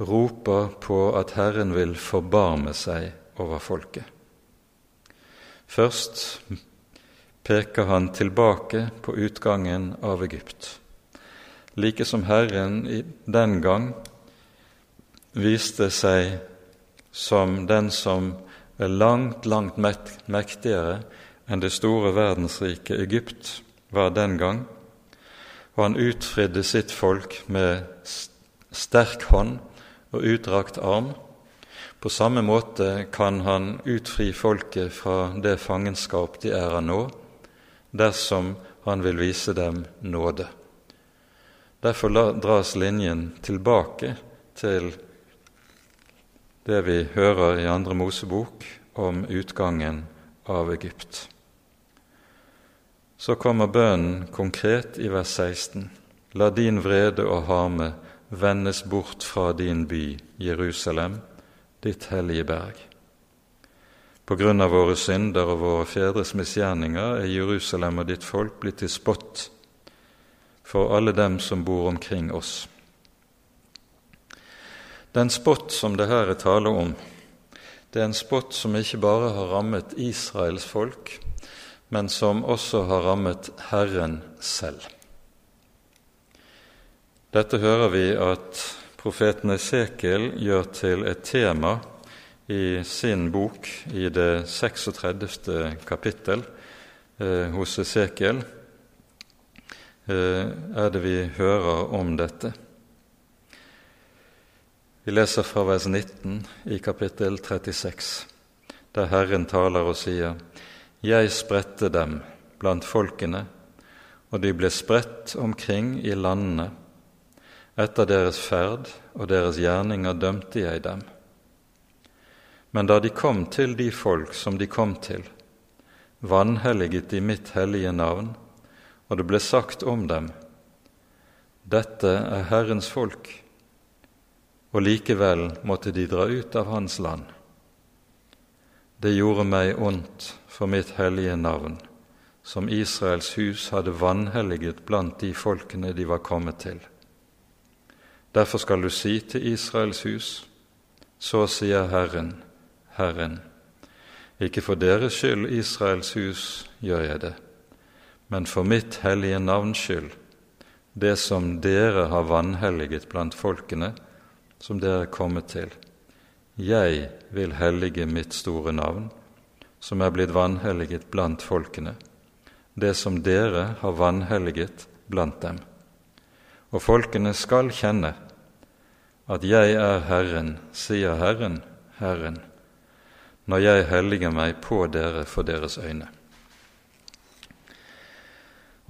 roper på at Herren vil forbarme seg over folket. Først peker han tilbake på utgangen av Egypt, like som Herren den gang viste seg som den som er langt, langt mektigere enn det store verdensriket Egypt var den gang, og han utfridde sitt folk med sterk hånd og utdrakt arm på samme måte kan han utfri folket fra det fangenskap de er av nå, dersom han vil vise dem nåde. Derfor dras linjen tilbake til det vi hører i Andre Mosebok om utgangen av Egypt. Så kommer bønnen konkret i vers 16. La din vrede og harme vendes bort fra din by, Jerusalem, ditt hellige berg. På grunn av våre synder og våre fedres misgjerninger er Jerusalem og ditt folk blitt til spott for alle dem som bor omkring oss. Den spott som det her er tale om, det er en spott som ikke bare har rammet Israels folk, men som også har rammet Herren selv. Dette hører vi at profeten Esekiel gjør til et tema i sin bok i det 36. kapittel eh, hos Esekiel, eh, er det vi hører om dette. Vi leser fra vers 19 i kapittel 36, der Herren taler og sier:" Jeg spredte dem blant folkene, og de ble spredt omkring i landene etter deres ferd og deres gjerninger dømte jeg dem. Men da de kom til de folk som de kom til, vanhelliget de mitt hellige navn, og det ble sagt om dem:" Dette er Herrens folk, og likevel måtte de dra ut av Hans land. Det gjorde meg ondt for mitt hellige navn, som Israels hus hadde vanhelliget blant de folkene de var kommet til. Derfor skal du si til Israels hus, så sier Herren, Herren, ikke for deres skyld, Israels hus, gjør jeg det, men for mitt hellige navns skyld, det som dere har vanhelliget blant folkene, som dere er kommet til. Jeg vil hellige mitt store navn, som er blitt vanhelliget blant folkene, det som dere har vanhelliget blant dem og folkene skal kjenne at jeg er Herren, sier Herren, Herren, når jeg helliger meg på dere for deres øyne.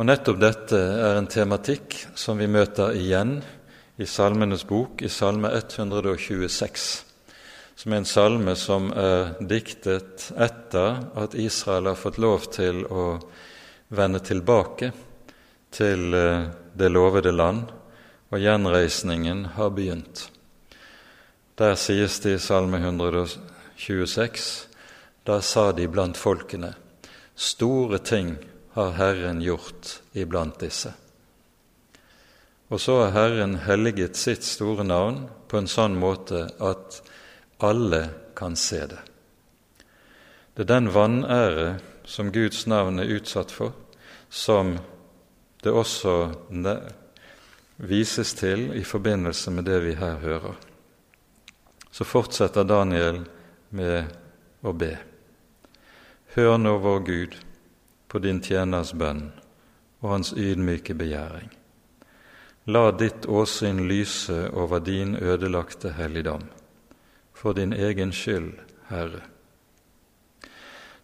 Og Nettopp dette er en tematikk som vi møter igjen i Salmenes bok, i Salme 126, som er en salme som er diktet etter at Israel har fått lov til å vende tilbake til eh, det lovede land, og gjenreisningen har begynt. Der sies det i Salme 126, da sa de blant folkene, store ting har Herren gjort iblant disse. Og så har Herren helliget sitt store navn på en sånn måte at alle kan se det. Det er den vanære som Guds navn er utsatt for, som det også vises til i forbindelse med det vi her hører. Så fortsetter Daniel med å be. Hør nå, vår Gud, på din tjeners bønn og hans ydmyke begjæring. La ditt åsyn lyse over din ødelagte helligdom, for din egen skyld, Herre.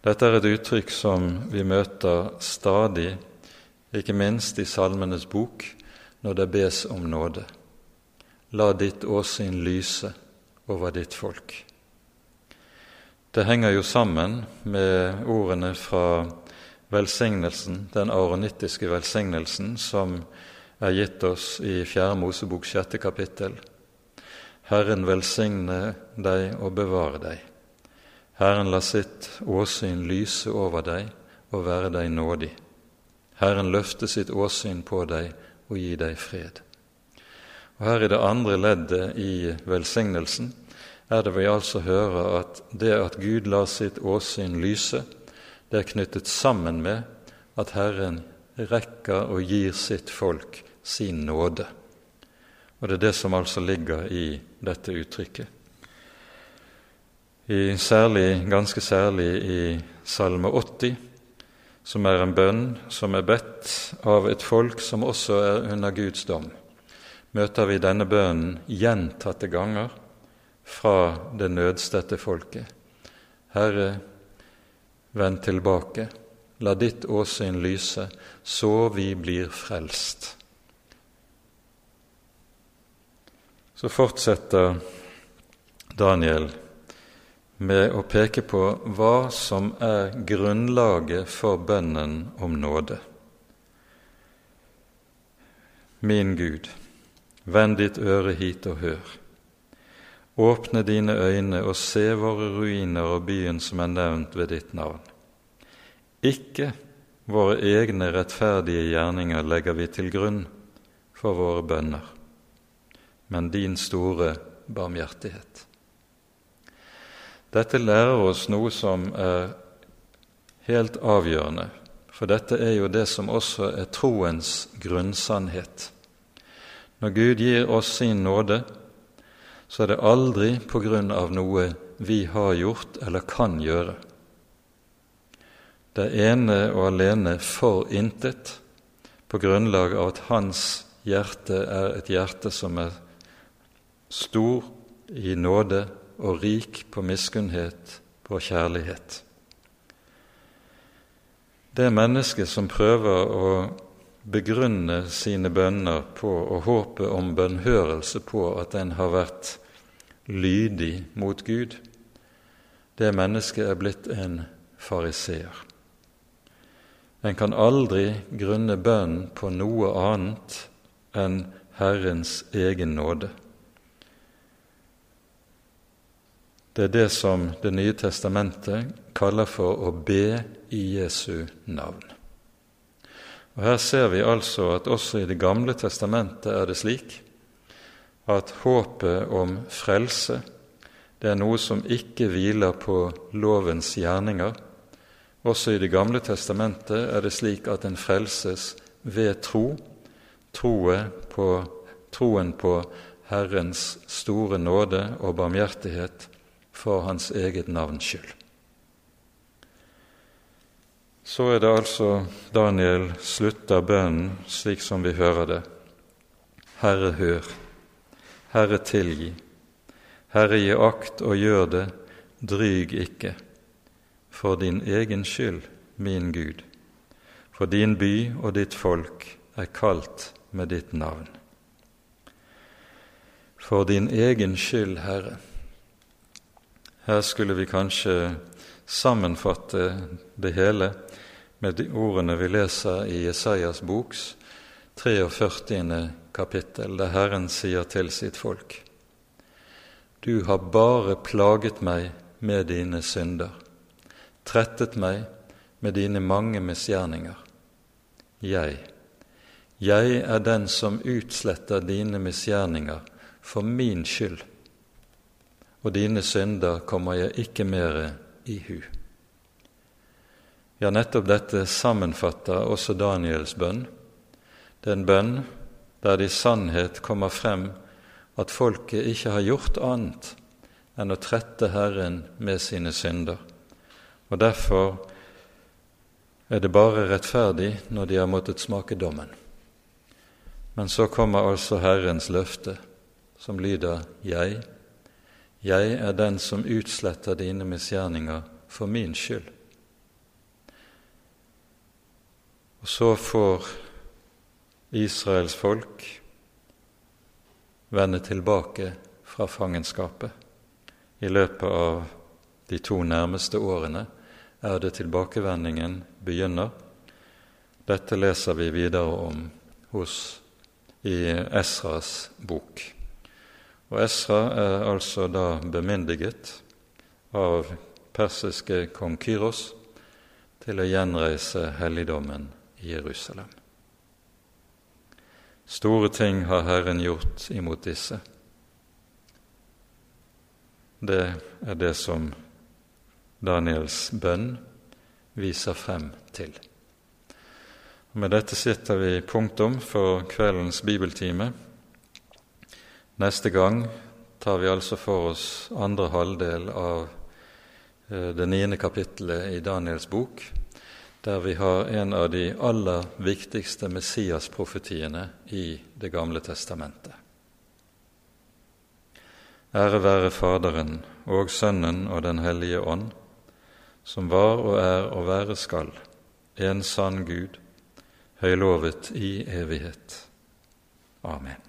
Dette er et uttrykk som vi møter stadig, ikke minst i Salmenes bok, når det bes om nåde. La ditt åsyn lyse over ditt folk. Det henger jo sammen med ordene fra velsignelsen, den aronittiske velsignelsen som er gitt oss i Fjerde Mosebok sjette kapittel. Herren velsigne deg og bevare deg. Herren la sitt åsyn lyse over deg og være deg nådig. Herren løfte sitt åsyn på deg og gi deg fred. Og Her i det andre leddet i velsignelsen er det vi altså hører at det at Gud lar sitt åsyn lyse, det er knyttet sammen med at Herren rekker og gir sitt folk sin nåde. Og det er det som altså ligger i dette uttrykket. I særlig, ganske særlig i Salme 80 som er en bønn som er bedt av et folk som også er under Guds dom, møter vi denne bønnen gjentatte ganger fra det nødstedte folket. Herre, vend tilbake, la ditt åsyn lyse, så vi blir frelst. Så fortsetter Daniel med å peke på hva som er grunnlaget for bønnen om nåde. Min Gud, vend ditt øre hit og hør. Åpne dine øyne og se våre ruiner og byen som er nevnt ved ditt navn. Ikke våre egne rettferdige gjerninger legger vi til grunn for våre bønner, men din store barmhjertighet. Dette lærer oss noe som er helt avgjørende, for dette er jo det som også er troens grunnsannhet. Når Gud gir oss sin nåde, så er det aldri på grunn av noe vi har gjort eller kan gjøre. Det ene og alene for intet på grunnlag av at hans hjerte er et hjerte som er stor i nåde og rik på miskunnhet og kjærlighet. Det mennesket som prøver å begrunne sine bønner på og håpe om bønnhørelse på at en har vært lydig mot Gud, det mennesket er blitt en fariseer. En kan aldri grunne bønnen på noe annet enn Herrens egen nåde. Det er det som Det nye testamentet kaller for å be i Jesu navn. Og Her ser vi altså at også i Det gamle testamentet er det slik at håpet om frelse det er noe som ikke hviler på lovens gjerninger. Også i Det gamle testamentet er det slik at en frelses ved tro, på, troen på Herrens store nåde og barmhjertighet for hans eget navns skyld. Så er det altså Daniel slutter bønnen slik som vi hører det. Herre, hør. Herre, tilgi. Herre, gi akt og gjør det, dryg ikke. For din egen skyld, min Gud. For din by og ditt folk er kalt med ditt navn. For din egen skyld, Herre. Her skulle vi kanskje sammenfatte det hele med de ordene vi leser i Jesajas boks 43. kapittel, der Herren sier til sitt folk:" Du har bare plaget meg med dine synder, trettet meg med dine mange misgjerninger. Jeg, Jeg er den som utsletter dine misgjerninger for min skyld, og dine synder kommer jeg ikke mere i hu. Ja, nettopp dette sammenfatter også Daniels bønn. Det er en bønn der det i sannhet kommer frem at folket ikke har gjort annet enn å trette Herren med sine synder. Og derfor er det bare rettferdig når de har måttet smake dommen. Men så kommer altså Herrens løfte, som lyder Jeg, jeg er den som utsletter dine misgjerninger for min skyld. Og så får Israels folk vende tilbake fra fangenskapet. I løpet av de to nærmeste årene er det tilbakevendingen begynner. Dette leser vi videre om hos, i Esras bok. Og Esra er altså da bemyndiget av persiske kong Kyros til å gjenreise helligdommen i Jerusalem. Store ting har Herren gjort imot disse. Det er det som Daniels bønn viser frem til. Og med dette sitter vi punktum for kveldens bibeltime. Neste gang tar vi altså for oss andre halvdel av eh, det niende kapittelet i Daniels bok, der vi har en av de aller viktigste Messias-profetiene i Det gamle testamentet. Ære være Faderen og Sønnen og Den hellige ånd, som var og er og være skal, en sann Gud, høylovet i evighet. Amen.